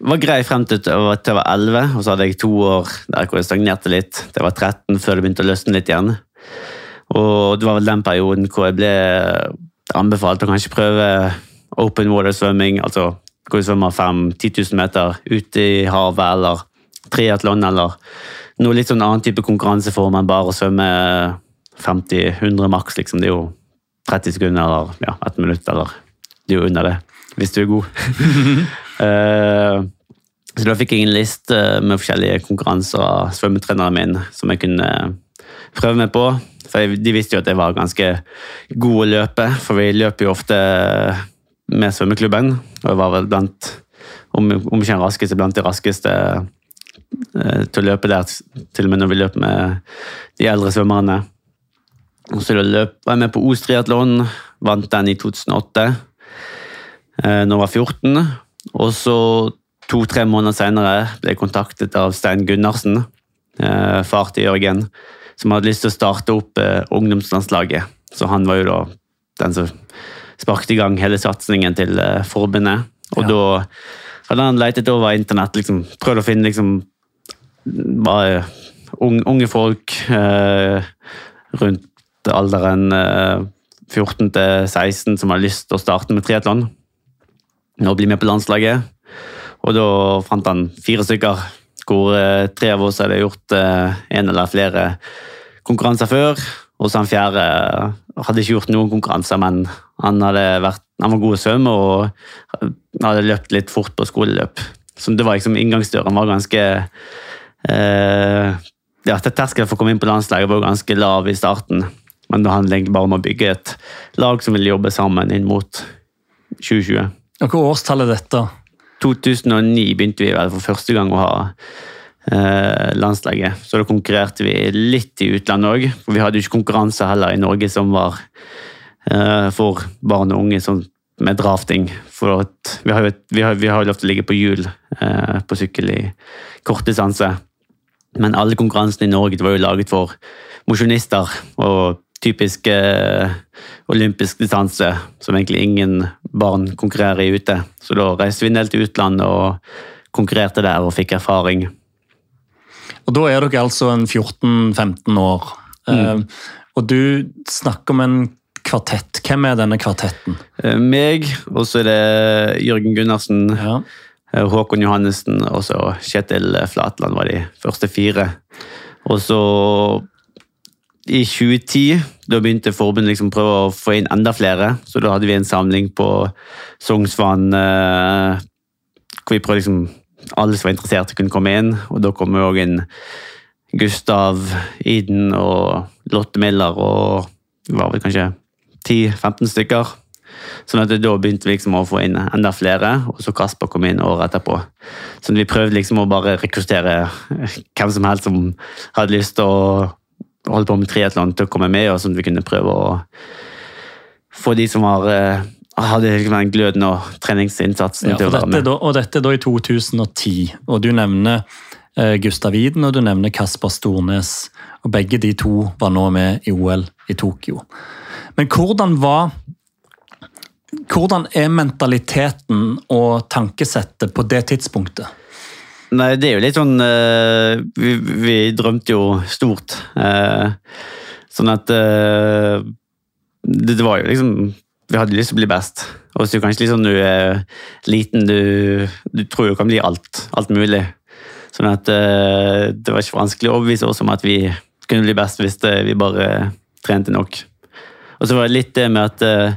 var grei frem til jeg var til jeg var 11, og så hadde jeg to år der hvor jeg stagnerte litt. Til jeg var 13 før det begynte å løsne litt igjen. Og det var vel den perioden hvor jeg ble anbefalt å kanskje prøve open water svømming, altså hvor du svømmer 5-10 000 meter ute i havet, eller triatlon, eller noe litt sånn annen type konkurranseform enn bare å svømme 50-100 maks, liksom. Det er jo 30 sekunder eller ja, 1 minutt, eller det er jo under det, hvis du er god. uh, så da fikk jeg en liste med forskjellige konkurranser av svømmetreneren min som jeg kunne prøve meg på. For de visste jo at jeg var ganske god å løpe, for vi løper jo ofte med svømmeklubben. Og jeg var vel blant, om, om ikke den raskeste, blant de raskeste eh, til å løpe der, til og med når vi løper med de eldre svømmerne. Og så løp, var jeg med på Os triatlon, vant den i 2008, eh, når jeg var 14. Og så to-tre måneder senere ble jeg kontaktet av Stein Gunnarsen, eh, far til Jørgen, som hadde lyst til å starte opp eh, ungdomslandslaget. Så han var jo da den som sparket i gang hele satsingen til eh, forbundet. Og Ja. da hadde han leitet over internett, liksom, prøvd å finne liksom unge, unge folk eh, rundt alderen eh, 14 til 16 som har lyst til å starte med triatlon og bli med på landslaget. Og da fant han fire stykker, hvor eh, tre av oss hadde gjort eh, en eller flere konkurranser før. Og så han fjerde eh, hadde ikke gjort noen konkurranser, men han hadde vært han var god å svømme og hadde løpt litt fort på skoleløp. Så det var liksom Inngangsdøren var ganske eh, ja, Terskelen for å komme inn på landslaget var ganske lav i starten. Men det handler egentlig bare om å bygge et lag som vil jobbe sammen inn mot 2020. Og Hva årstall er dette? 2009 begynte vi vel for første gang å ha eh, landslaget. Så da konkurrerte vi litt i utlandet òg. For vi hadde jo ikke konkurranse heller i Norge som var eh, for barn og unge sånn, med drafting. For vi har jo vi har, vi har lov til å ligge på hjul eh, på sykkel i kort distanse. Men alle konkurransene i Norge var jo laget for mosjonister. og typisk eh, olympisk distanse som egentlig ingen barn konkurrerer i ute. Så da reiste vi en del til utlandet og konkurrerte der og fikk erfaring. Og Da er dere altså en 14-15 år. Mm. Eh, og du snakker om en kvartett. Hvem er denne kvartetten? Eh, meg, og så er det Jørgen Gundersen, Ja. Eh, Håkon Johannessen og så Kjetil Flatland var de første fire. Og så i 2010 da begynte forbundet liksom prøve å få inn enda flere. Så da hadde vi en samling på Sognsvann eh, hvor vi prøvde liksom alle som var interessert, kunne komme inn. Og da kom òg inn Gustav, Iden og Lotte Miller og det var vel kanskje 10-15 stykker. Sånn at Da begynte vi liksom å få inn enda flere, og så Kasper kom inn året etterpå. Så vi prøvde liksom å bare rekruttere hvem som helst som hadde lyst til å holde på med triatlon, til å komme med, og sånn at vi kunne prøve å få de som var, eh, hadde liksom den gløden og treningsinnsatsen Ja, til å være med. da, og dette er da i 2010, og du nevner eh, Gustav Iden og du nevner Kasper Stornes. og Begge de to var nå med i OL i Tokyo. Men hvordan var Hvordan er mentaliteten og tankesettet på det tidspunktet? Nei, det er jo litt sånn uh, vi, vi drømte jo stort. Uh, sånn at uh, det, det var jo liksom Vi hadde lyst til å bli best. Og så kanskje liksom du er liten, du, du tror jo kan bli alt. Alt mulig. Sånn at det var ikke vanskelig å overbevise oss om at vi kunne bli best hvis det, vi bare trente nok. Og så var det litt det med at uh,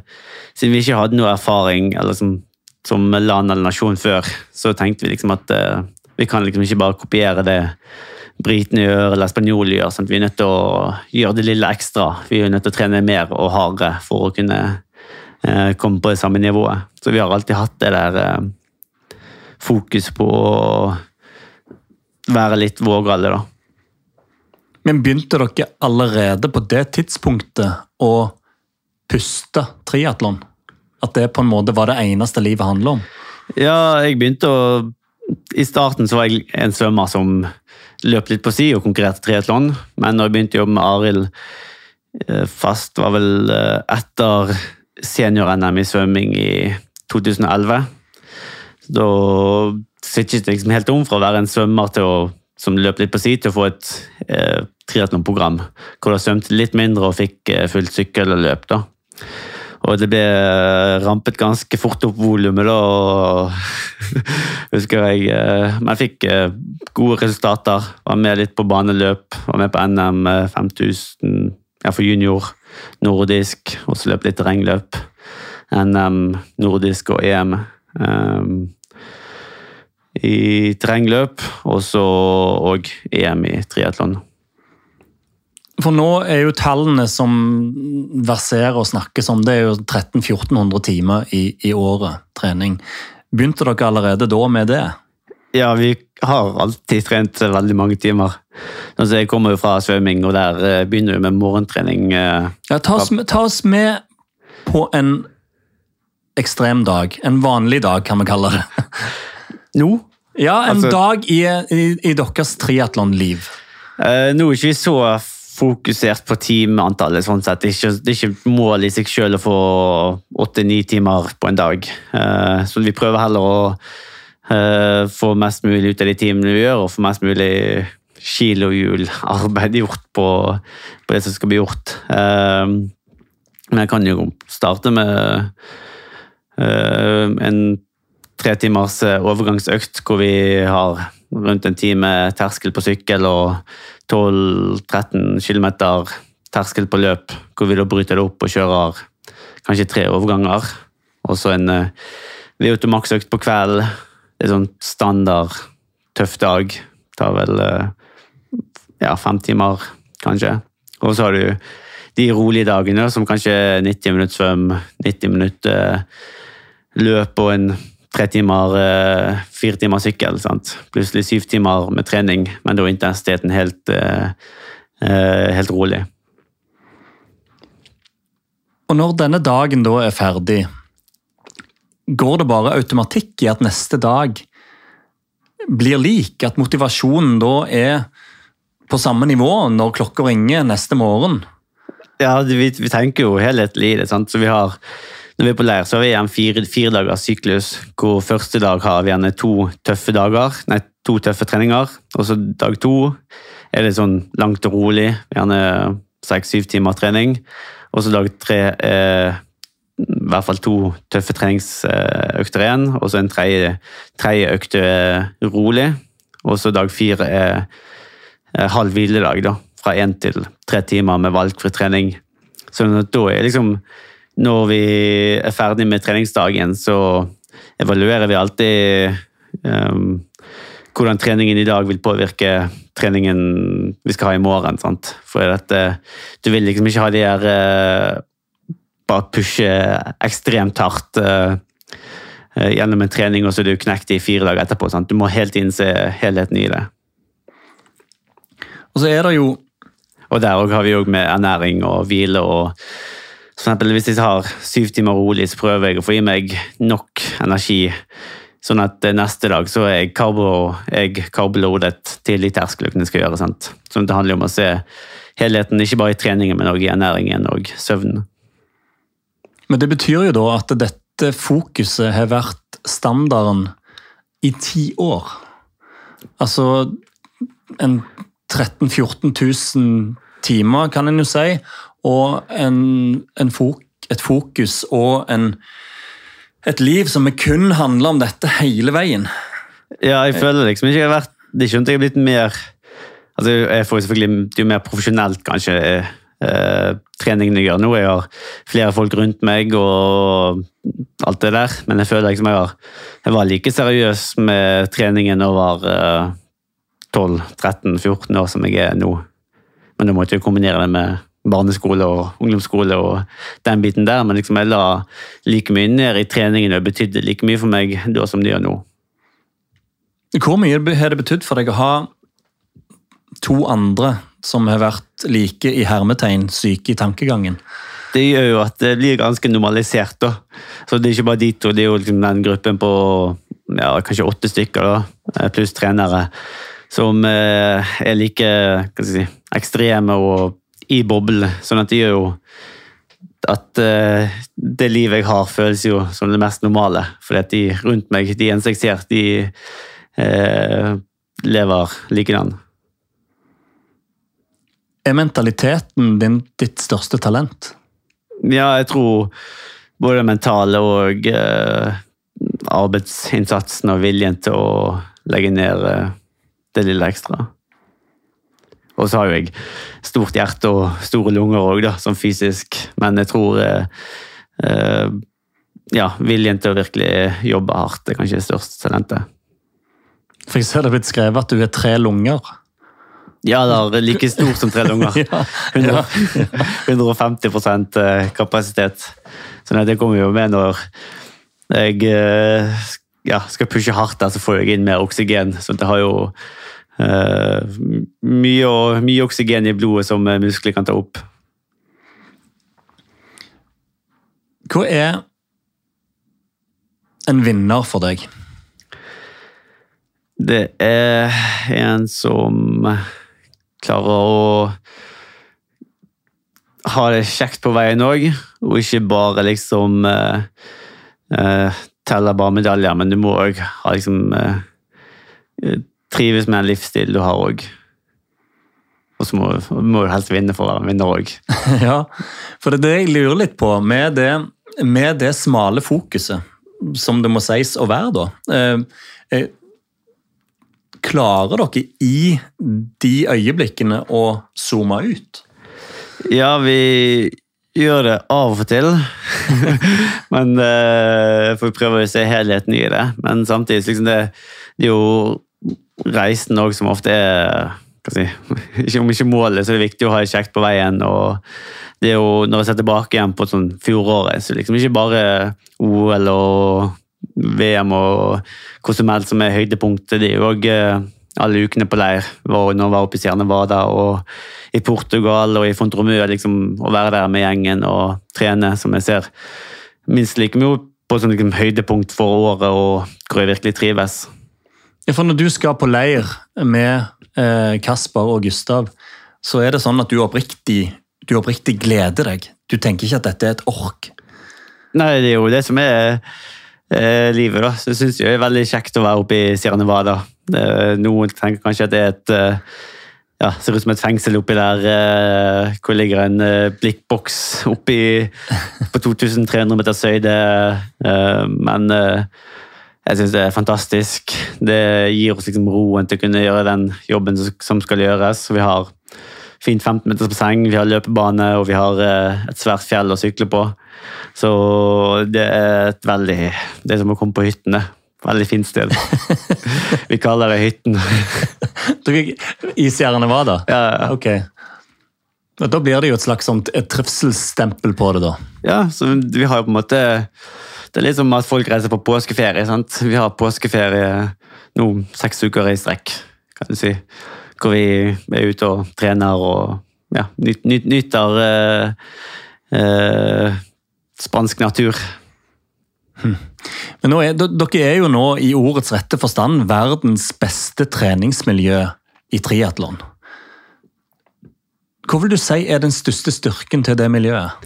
siden vi ikke hadde noe erfaring eller som, som land eller nasjon før, så tenkte vi liksom at uh, vi kan liksom ikke bare kopiere det britene gjør eller spanjolene gjør. Sant? vi er nødt til å gjøre det lille ekstra. Vi er nødt til å trene mer og hardere for å kunne uh, komme på det samme nivået. Så vi har alltid hatt det der fokus på å være litt vågale, da. Men begynte dere allerede på det tidspunktet å puste triatlon? At det på en måte var det eneste livet handler om? Ja, jeg begynte å I starten så var jeg en svømmer som løp litt på si og konkurrerte triatlon. Men når jeg begynte å jobbe med Arild eh, fast, var vel eh, etter senior-NM i svømming i 2011. Da switchet jeg liksom helt om fra å være en svømmer til å, som løp litt på si, til å få et eh, triatlonprogram hvor jeg svømte litt mindre og fikk eh, fullt sykkel og løp. da. Og det ble rampet ganske fort opp volumet, da. og husker jeg. eh, Men fikk eh, gode resultater. Var med litt på baneløp. Var med på NM eh, 5000 ja, for junior. Nordisk. Og så løp litt terrengløp. NM, nordisk og EM. Um, I terrengløp, og så òg EM i triatlon. For nå er jo tallene som verserer og snakkes om, det er jo 1300-1400 timer i, i året trening. Begynte dere allerede da med det? Ja, vi har alltid trent veldig mange timer. Altså, jeg kommer jo fra svømming, og der eh, begynner vi med morgentrening. eh, Ja, ta, oss, med- ta oss med på en ekstrem dag. En vanlig dag, kan vi kalle det. Nå? Ja, en Altså- dag i, i, i deres triatlonliv. Eh, nå er ikke vi så fokusert på timeantallet. sånn sett. Det er ikke, ikke mål i seg selv å få åtte-ni timer på en dag. Eh, så vi prøver heller å eh, få mest mulig ut av de timene vi gjør, og få mest mulig kilohjularbeid gjort på, på det som skal bli gjort. Eh, men jeg kan jo starte med en tre timers overgangsøkt hvor vi har rundt en time terskel på sykkel og 12-13 km terskel på løp, hvor vi da bryter det opp og kjører kanskje tre overganger. Og så en VO2 Max-økt på kvelden. Er sånn standard tøff dag. Tar vel uh, ja, fem timer, kanskje. Og så har du de rolige dagene, som kanskje 90 minutter svøm, 90 minutter løp og en tre timer, fire timer sykkel. Sant? Plutselig syv timer med trening, men da er intensiteten helt, helt rolig. Og når denne dagen da er ferdig, går det bare automatikk i at neste dag blir lik? At motivasjonen da er på samme nivå når klokka ringer neste morgen? Ja, vi, vi tenker jo helhetlig i det. sant? Så vi har, Når vi er på leir, så har vi igjen fire, fire dagers syklus, hvor første dag har vi gjerne to tøffe dager, nei, to tøffe treninger. Og så dag to er det sånn langt og rolig, gjerne seks-syv timer trening. Og så dag tre eh, i hvert fall to tøffe treningsøkter igjen, og så en tredje, tredje økt rolig. Og så dag fire er, er halv hviledag, da. Fra én til tre timer med valgfri trening. Så da er liksom Når vi er ferdig med treningsdagen, så evaluerer vi alltid um, hvordan treningen i dag vil påvirke treningen vi skal ha i morgen. Sant? For dette, du vil liksom ikke ha de her uh, Bare pushe ekstremt hardt uh, gjennom en trening, og så er du knekt i fire dager etterpå. Sant? Du må helt innse helheten i det. Og så er det jo Og der òg har vi òg med ernæring og hvile og eksempel, Hvis jeg har syv timer rolig, så prøver jeg å få i meg nok energi Sånn at neste dag så er jeg, karbo, jeg til de terskeløkene jeg skal gjøre. sant? Sånn at det handler om å se helheten, ikke bare i treningen, men også i ernæringen og søvnen. Men det betyr jo da at dette fokuset har vært standarden i ti år. Altså en 13 000-14 000 timer, kan en jo si, og en, en fok, et fokus og en et liv som kun handler om dette hele veien. Ja, jeg føler liksom ikke jeg har vært Det skjønte jeg har blitt mer altså Jeg får selvfølgelig Det er jo mer profesjonelt, kanskje, eh, treningen jeg gjør nå. Jeg har flere folk rundt meg og alt det der, men jeg føler liksom jeg, har, jeg var like seriøs med treningen over eh, 12-13-14 år som jeg er nå. Men da måtte jeg kombinere det med barneskole og ungdomsskole og den biten der, men liksom jeg la like mye ned i treningen og betydde like mye for meg da som det gjør nå. Hvor mye har det betydd for deg å ha to andre som har vært like i hermetegn syke i tankegangen? Det gjør jo at det blir ganske normalisert. da. Så Det er ikke bare de to, det er jo liksom den gruppen på ja, kanskje åtte stykker, da, pluss trenere, som eh, er like si, ekstreme og i boblene. Sånn at det gjør jo at uh, det livet jeg har, føles jo som det mest normale. Fordi at de rundt meg, de jeg ser, de uh, lever likedan. Er mentaliteten din ditt største talent? Ja, jeg tror både mentale og uh, arbeidsinnsatsen og viljen til å legge ned det lille ekstra. Og så har jo jeg stort hjerte og store lunger òg, sånn fysisk. Men jeg tror eh, eh, ja, viljen til å virkelig jobbe hardt er kanskje det største talentet. For jeg ser det blitt skrevet at du er tre lunger. Ja, det er like stor som tre lunger. ja, ja, ja. 150 eh, kapasitet. Så det kommer jo med når jeg eh, ja, skal pushe hardt der, så får jeg inn mer oksygen. Så det har jo Uh, mye, mye, oksygen i blodet som muskler kan ta opp. Hva er en vinner for deg? Det er en som klarer å ha det kjekt på veien òg, og ikke bare liksom uh, uh, teller bare medaljer, men du må òg ha liksom trives med den livsstil du har òg. Og så må, må, du helst vinne for å være vinner òg. ja, for det er det jeg lurer litt på. Med det, med det smale fokuset, som det må sies å være, da. Eh, eh, klarer dere i de øyeblikkene å zoome ut? Ja, vi gjør det av og til. Men eh, For vi prøver å se helheten i det. Men samtidig liksom det, det er jo reisen òg som ofte er si, Om ikke målet, så er det viktig å ha det kjekt på veien. og det er jo, Når jeg ser tilbake igjen på sånn fjoråret, så liksom ikke bare OL og VM og hva som helst som er høydepunktet. Det er jo òg uh, alle ukene på leir. Når jeg var oppe i Stjernevada og i Portugal og i Fontromø. Liksom, å være der med gjengen og trene, som jeg ser minst like mye på som liksom, høydepunkt for året, og hvor jeg virkelig trives. For Når du skal på leir med eh, Kasper og Gustav, så er det sånn at du oppriktig, du oppriktig gleder deg. Du tenker ikke at dette er et ork? Nei, det er jo det som er eh, livet, da. Så jeg det er veldig kjekt å være oppe i Sierra Nevada. noen tenker kanskje at det er et eh, ja, ser ut som et fengsel oppi der eh, hvor ligger en eh, blikkboks oppi på 2300 meters høyde. Eh, men eh, jeg syns det er fantastisk. Det gir oss liksom roen til å kunne gjøre den jobben som skal gjøres. Vi har fint 15 meters basseng, vi har løpebane og vi har eh, et svært fjell å sykle på. Så det er et veldig Det er som å komme på hyttene. Veldig fint sted. Vi kaller det Hytten. Isgjerdene var der? Ja, ja. Ok. Da blir det jo et slags et trivselsstempel på det, da. Ja, så vi har jo på en måte Det er litt som at folk reiser på påskeferie. sant? Vi har påskeferie nå seks uker i strekk, kan du si. Hvor vi er ute og trener og ja, nyt, nyt, nyter uh, uh, spansk natur. Hmm. Men er, Dere er jo nå i ordets rette forstand verdens beste treningsmiljø i triatlon. Hva vil du si er den største styrken til det miljøet?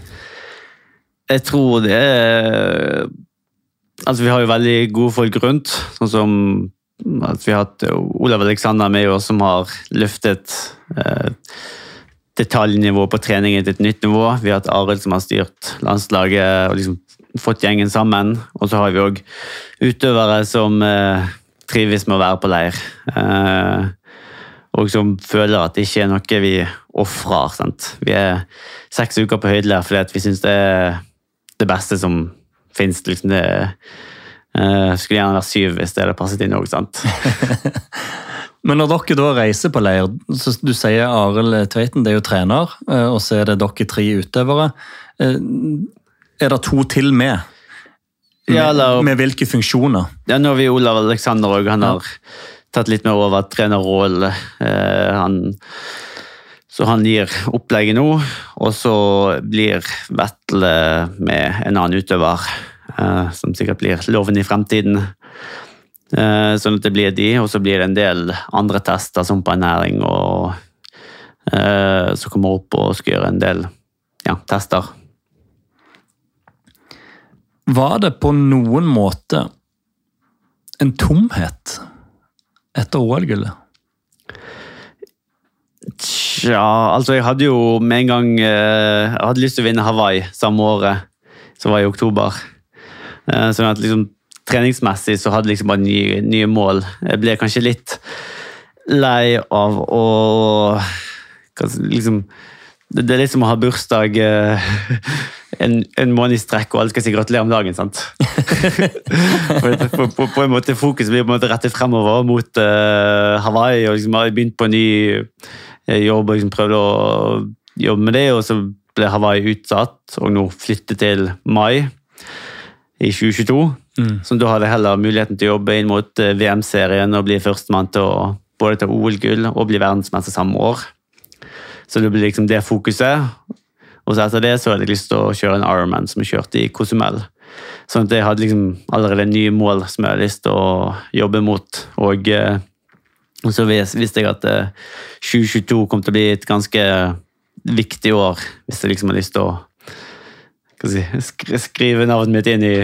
Jeg tror det er Altså, vi har jo veldig gode folk rundt. Sånn som at vi har hatt Olav Alexander med oss, som har løftet eh, detaljnivået på treningen til et nytt nivå. Vi har hatt Arild som har styrt landslaget og liksom fått gjengen sammen. Og så har vi òg utøvere som eh, trives med å være på leir. Eh, og som føler at det ikke er noe vi ofrer. Vi er seks uker på høydeleir fordi vi syns det er det beste som fins. Liksom det eh, skulle gjerne vært syv hvis det hadde passet inn òg, sant. Men når dere da reiser på leir, så du sier Arild Tveiten det er jo trener, eh, og så er det dere tre utøvere. Eh, er det to til med? Ja, eller, med hvilke funksjoner? Ja, Nå har vi Olav Aleksander òg. Han har tatt litt mer over trenerrollen. Eh, så han gir opplegget nå, og så blir Vetle med en annen utøver, eh, som sikkert blir loven i fremtiden. Eh, sånn at det blir de, og så blir det en del andre tester, som på ernæring, og eh, så kommer opp og skal gjøre en del ja, tester. Var det på noen måte en tomhet etter OL-gullet? Tja, altså jeg hadde jo med en gang eh, Jeg hadde lyst til å vinne Hawaii samme året, som var i oktober. Sånn at liksom treningsmessig så hadde liksom bare nye, nye mål. Jeg ble kanskje litt lei av å liksom det, er litt som å ha bursdag eh, en, en, måned i strekk, og alle skal si gratulerer om dagen. sant? på, på, på, en måte Fokuset blir på en måte rettet fremover mot uh, Hawaii. og liksom har begynt på en ny jobb og liksom prøvde å jobbe med det. Og så ble Hawaii utsatt, og nå flyttet til mai i 2022. Mm. Så da hadde jeg heller muligheten til å jobbe inn mot VM-serien og bli førstemann til å både ta OL-gull og bli verdensmester samme år. Så det blir liksom det fokuset. Og så etter det så hadde jeg lyst til å kjøre en Ironman som jeg kjørte i Cozumel. Sånn at jeg hadde liksom allerede nye mål som jeg hadde lyst til å jobbe mot. Og, eh, så visste jeg at 2022 eh, kom til å bli et ganske viktig år hvis jeg liksom har lyst til å si, skrive navnet mitt inn i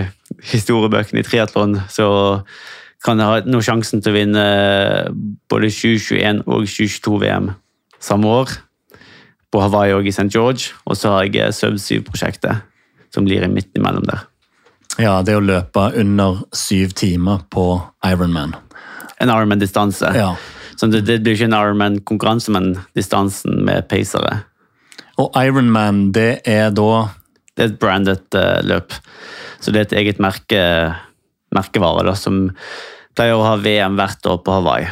historiebøkene i triatlon. Så kan jeg ha nå sjansen til å vinne både 2021 og 2022 VM samme år på Hawaii og i St. George. Og så har jeg Sub-7-prosjektet, som blir i midten imellom der. Ja, det å løpe under syv timer på Ironman. En Ironman-distanse. Ja. Så det, det, blir ikke en Ironman-konkurranse, men distansen med pacere. Og Ironman, det er da Det er et brandet uh, løp. Så det er et eget merke, merkevare da, som pleier å ha VM hvert år på Hawaii.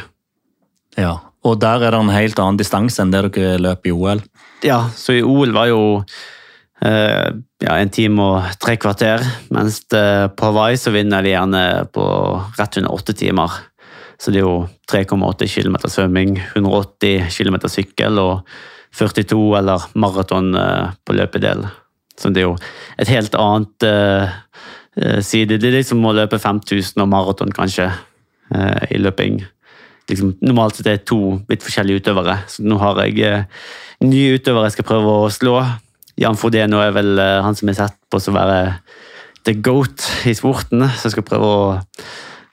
Ja, Og der er det en helt annen distanse enn det dere løp i OL? Ja, så i OL var jo uh, ja, en time og tre kvarter, mens det, på Hawaii så vinner de gjerne på rett under åtte timer. Så det er jo 3,8 km svømming, 180 km sykkel og 42 eller maraton uh, på løpedel. Så det er jo et helt annet uh, side. Det er liksom å løpe 5000 og maraton, kanskje, uh, i løping. Liksom, normalt sett er det to litt forskjellige utøvere, så nå har jeg nye utøvere jeg skal prøve å slå. Jan Frodeno er vel han som er sett på som å være the goat i sporten, så jeg skal prøve å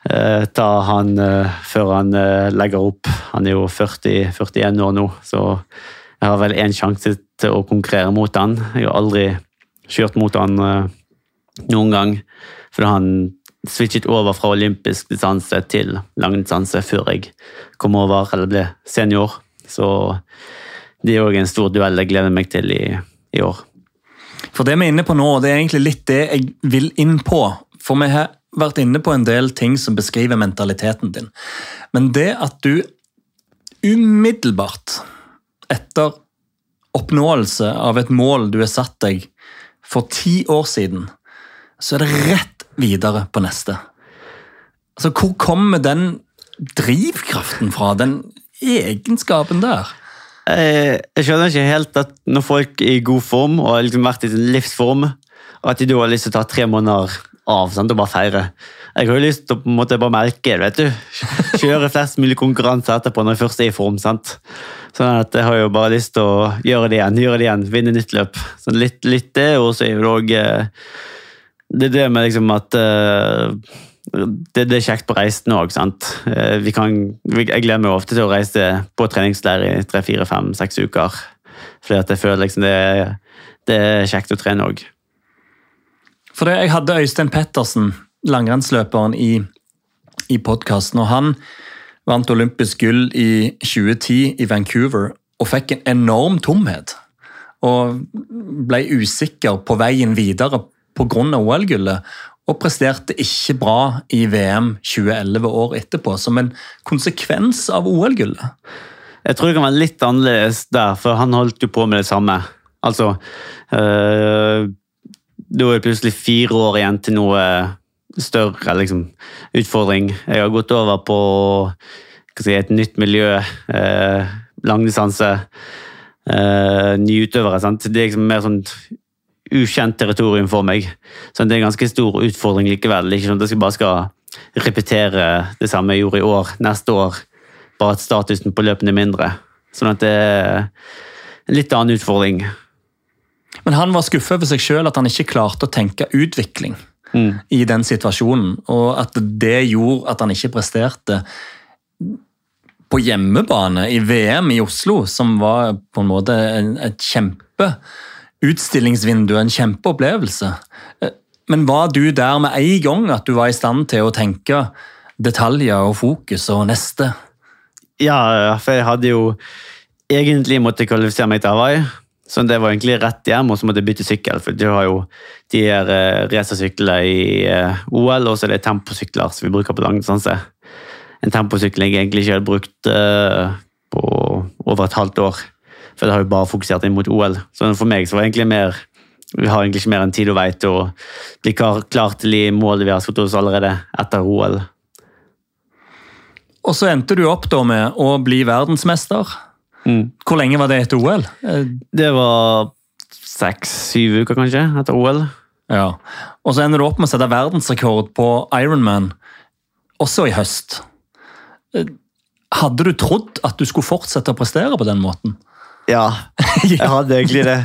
ta han før han legger opp. Han er jo 40, 41 år nå, så jeg har vel én sjanse til å konkurrere mot han. Jeg har aldri kjørt mot han noen gang, fordi han switchet over fra olympisk distanse til langdistanse før jeg kom over eller ble senior. Så det er òg en stor duell jeg gleder meg til i, i, år. For det vi er inne på nå, det er egentlig litt det jeg vil inn på. For vi har vært inne på en del ting som beskriver mentaliteten din. Men det at du umiddelbart etter oppnåelse av et mål du har satt deg for ti år siden, så er det rett videre på neste. Altså, Hvor kommer den drivkraften fra, den egenskapen der? Jeg, jeg skjønner ikke helt at når folk er i god form og har liksom vært i sin livsform, at de da har lyst til å ta tre måneder av sant, og bare feire. Jeg har jo lyst til å måte bare merke det. vet du. Kjøre flest mulig konkurranser etterpå når jeg først er i form. sant? Sånn at Jeg har jo bare lyst til å gjøre det igjen, gjøre det igjen, vinne nytt løp. Så litt, litt det, og så er det òg eh, Det er det med liksom at uh, det, det, er kjekt på reisen òg. Uh, jeg gleder meg ofte til å reise på treningsleir i tre, fire, fem, seks uker. Fordi at jeg føler liksom det, det er kjekt å trene òg. For Jeg hadde Øystein Pettersen, langrennsløperen, i, i podkasten. Og han vant olympisk gull i 2010 i Vancouver og fikk en enorm tomhet. Og ble usikker på veien videre pga. OL-gullet. Og presterte ikke bra i VM 2011 år etterpå, som en konsekvens av OL-gullet. Jeg tror det kan være litt annerledes der, for han holdt jo på med det samme. Altså øh, da er det plutselig fire år igjen til noe større liksom, utfordring. Jeg har gått over på si, et nytt miljø, eh, langdistanse, eh, nye utøvere. Sant? Det er liksom mer sånn ukjent territorium for meg. Så det er en ganske stor utfordring likevel. Ikke sånn at jeg bare skal repetere det samme jeg gjorde i år, neste år, bare at statusen på løpene er mindre. Sånn at det er en litt annen utfordring. Men han var skuffet over seg sjøl at han ikke klarte å tenke utvikling mm. i den situasjonen. Og at det gjorde at han ikke presterte på hjemmebane i VM i Oslo, som var på en måte et kjempeutstillingsvindu, en kjempeopplevelse. Men var du der med en gang at du var i stand til å tenke detaljer og fokus og neste? Ja, for jeg hadde jo egentlig måttet kvalifisere meg til Hawaii. Så det var egentlig rett hjem, og så måtte jeg bytte sykkel. For du har jo de her uh, racersyklene i uh, OL, og så er det temposykler som vi bruker på langdistanse. En temposykkel jeg egentlig ikke hadde brukt uh, på over et halvt år. For det har jo bare fokusert inn mot OL. Så for meg så var det egentlig mer vi har egentlig ikke mer enn tid og vei til å bli klar til de målene vi har satt oss allerede etter OL. Og så endte du opp da med å bli verdensmester. Mm. Hvor lenge var det etter OL? Det var seks-syv uker, kanskje, etter OL. Ja, Og så ender du opp med å sette verdensrekord på Ironman, også i høst. Hadde du trodd at du skulle fortsette å prestere på den måten? Ja, jeg hadde egentlig det.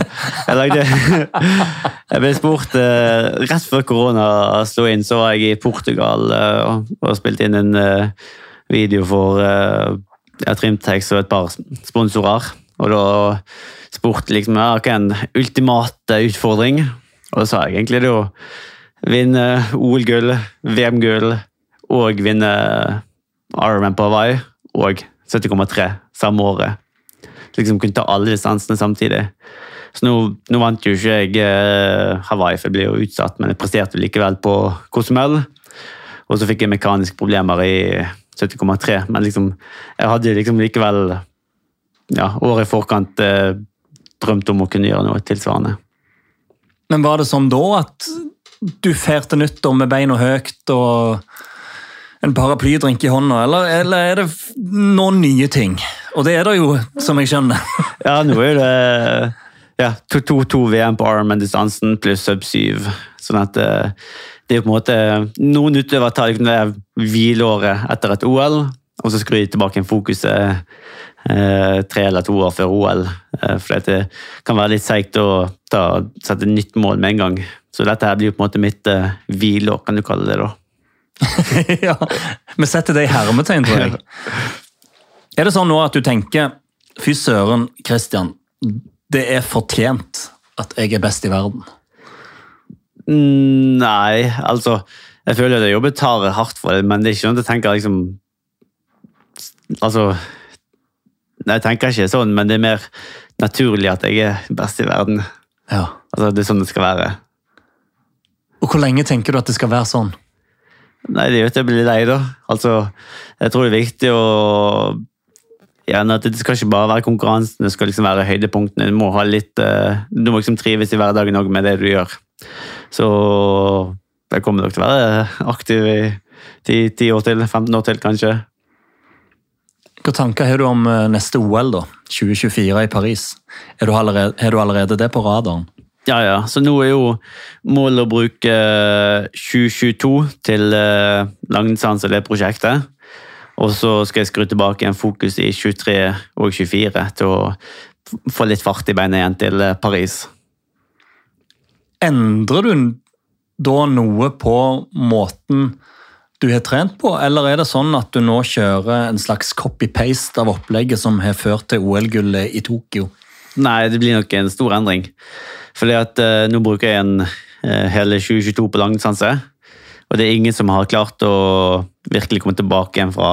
Jeg, lagde, jeg ble spurt eh, Rett før korona slo inn, så var jeg i Portugal eh, og spilte inn en eh, video for ja, Trimtex og et par sponsorer. Og da spurte liksom hva er ultimate utfordring. Og da sa jeg egentlig det å vinne OL-gull, VM-gull og vinne Ironman på Hawaii og 70,3 samme året. Så Liksom kunne ta alle distansene samtidig. Så nå, nå vant jo ikke jeg eh, Hawaii, for jeg ble jo utsatt, men jeg presterte likevel på Cozumel. Og så fikk jeg mekaniske problemer i 70,3, men liksom, jeg hadde liksom likevel ja, året i forkant eh, drømt om å kunne gjøre noe tilsvarende. Men var det sånn da at du færte nyttår med beina høyt og en paraplydrink i hånda, eller, eller er det noen nye ting? Og det er det jo, som jeg skjønner. Ja, nå er det ja, 2-2 VM på Ironman-distansen pluss sub 7. Sånn at eh, det er på en måte Noen utøvere tar liksom hvileåret etter et OL, og så skrur de tilbake en fokuset eh, tre eller to år før OL. Eh, for det kan være litt seigt å ta, sette nytt mål med en gang. Så dette her blir på en måte mitt eh, hvileår, kan du kalle det. da. ja, Vi setter det i hermetegn, tror jeg. Er det sånn nå at du tenker Fy søren, Christian. Det er fortjent at jeg er best i verden. Nei, altså Jeg føler at jeg jobber tar hardt for det, men det er ikke sånn at jeg tenker liksom Altså Nei, jeg tenker ikke sånn, men det er mer naturlig at jeg er best i verden. Ja. Altså, Det er sånn det skal være. Og hvor lenge tenker du at det skal være sånn? Nei, det gjør at jeg blir lei, da. Altså, jeg tror det er viktig å gjerne at Det skal ikke bare være konkurransen, det skal liksom være høydepunktene. Du må ha litt, eh, du må liksom trives i hverdagen òg med det du gjør. Så jeg kommer nok til å være aktiv i 10, 10 år til, 15 år til kanskje. Hvilke tanker har du om eh, neste OL, da? 2024 i Paris? Er du allerede, har du allerede det på radaren? Ja, ja. Så nå er jo målet å bruke eh, 2022 til langdistanse, det prosjektet. Og så skal jeg skru tilbake en fokus i 23 og 24 til å få litt fart i beina igjen til eh, Paris. Endrer du da noe på måten du har trent på, eller er det sånn at du nå kjører en slags copy-paste av opplegget som har ført til OL-gullet i Tokyo? Nei, det blir nok en stor endring. Fordi at uh, nå bruker jeg en uh, hele 2022 på langdistanse. Og det er ingen som har klart å virkelig komme tilbake igjen fra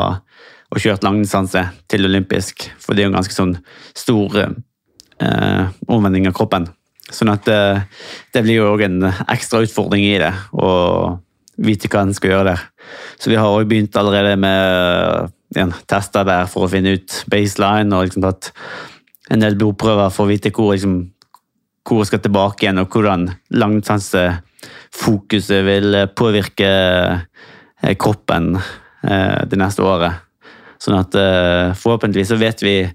å kjørt langdistanse til olympisk. For det er jo en ganske sånn stor eh, omvending av kroppen. Sånn at eh, det blir jo òg en ekstra utfordring i det. Å vite hva en skal gjøre der. Så vi har òg begynt allerede med en tester der for å finne ut baseline og liksom tatt en del blodprøver for å vite hvor, liksom, hvor jeg skal tilbake igjen, og hvordan langdistansefokuset vil påvirke eh, kroppen eh, det neste året. Sånn at eh, forhåpentligvis så vet vi,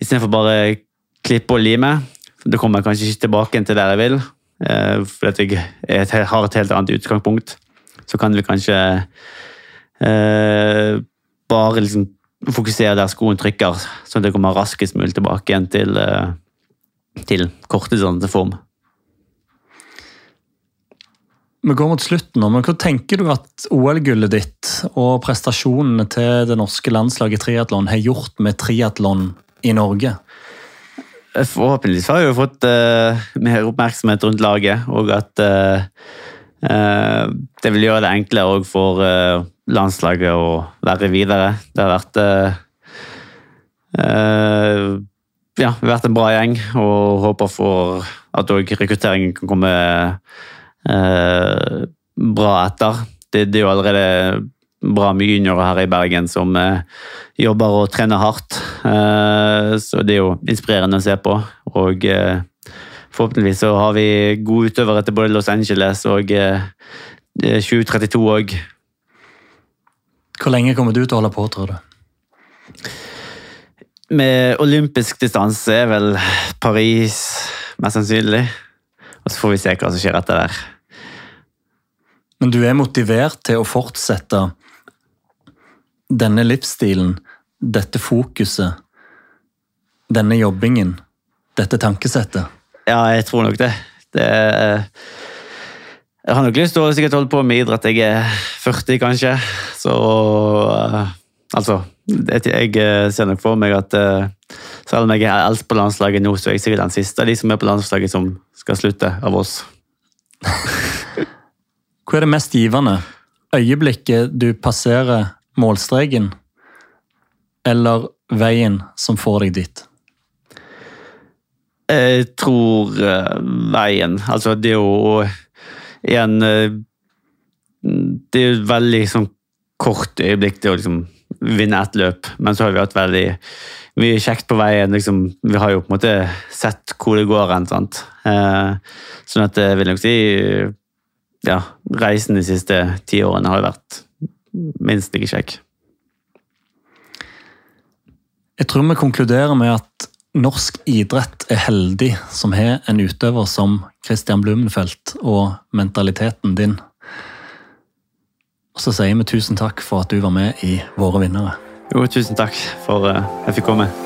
istedenfor bare klippe og lime, da kommer jeg kanskje ikke tilbake til der jeg vil, eh, fordi jeg har et helt annet utgangspunkt. Så kan vi kanskje eh, bare liksom fokusere der skoen trykker, sånn at jeg kommer raskest mulig tilbake igjen til, eh, til kortdistanseform. Vi går mot slutten nå, men hva tenker du at OL-gullet ditt og prestasjonene til det norske landslaget i triatlon har gjort med triatlon i Norge? Forhåpentligvis har vi jo fått uh, mer oppmerksomhet rundt laget, og at uh, uh, det vil gjøre det enklere for landslaget å være videre. Det har vært ja, vært en bra gjeng, og håper for at rekrutteringen kan komme eh, bra etter. Det, det er jo allerede bra mye juniorer her i Bergen som eh, jobber og trener hardt. Eh, så det er jo inspirerende å se på. Og eh, forhåpentligvis så har vi gode utøvere til både Los Angeles og eh, 2032 òg. Hvor lenge kommer du til å holde på, tror du? Med olympisk distanse er vel Paris mest sannsynlig. Og så får vi se hva som skjer etter der. Men du er motivert til å fortsette denne livsstilen, dette fokuset, denne jobbingen, dette tankesettet? Ja, jeg tror nok det. det jeg har nok lyst til å sikkert holde på med idrett. Jeg er 40, kanskje. Så eh, Altså, jeg eh, ser nok for meg at eh, selv om jeg er eldst på landslaget nå, så er jeg sikkert den siste av de som er på landslaget som skal slutte av oss. Hva er det mest givende? Øyeblikket du passerer målstreken, eller veien som får deg dit? Jeg tror uh, veien Altså, det er jo en uh, Det er jo et veldig sånn kort øyeblikk til å liksom vinne ett løp, men så har vi hatt veldig mye kjekt på veien. Liksom, vi har jo på en måte sett hvor det går hen. Uh, sånn at jeg vil nok si ja, reisen de siste ti årene har jo vært minst like kjekk. Jeg tror vi konkluderer med at norsk idrett er heldig som har en utøver som Christian Blumenfeldt og mentaliteten din. Og så sier vi tusen takk for at du var med i Våre vinnere. Jo, tusen takk for at jeg fikk komme.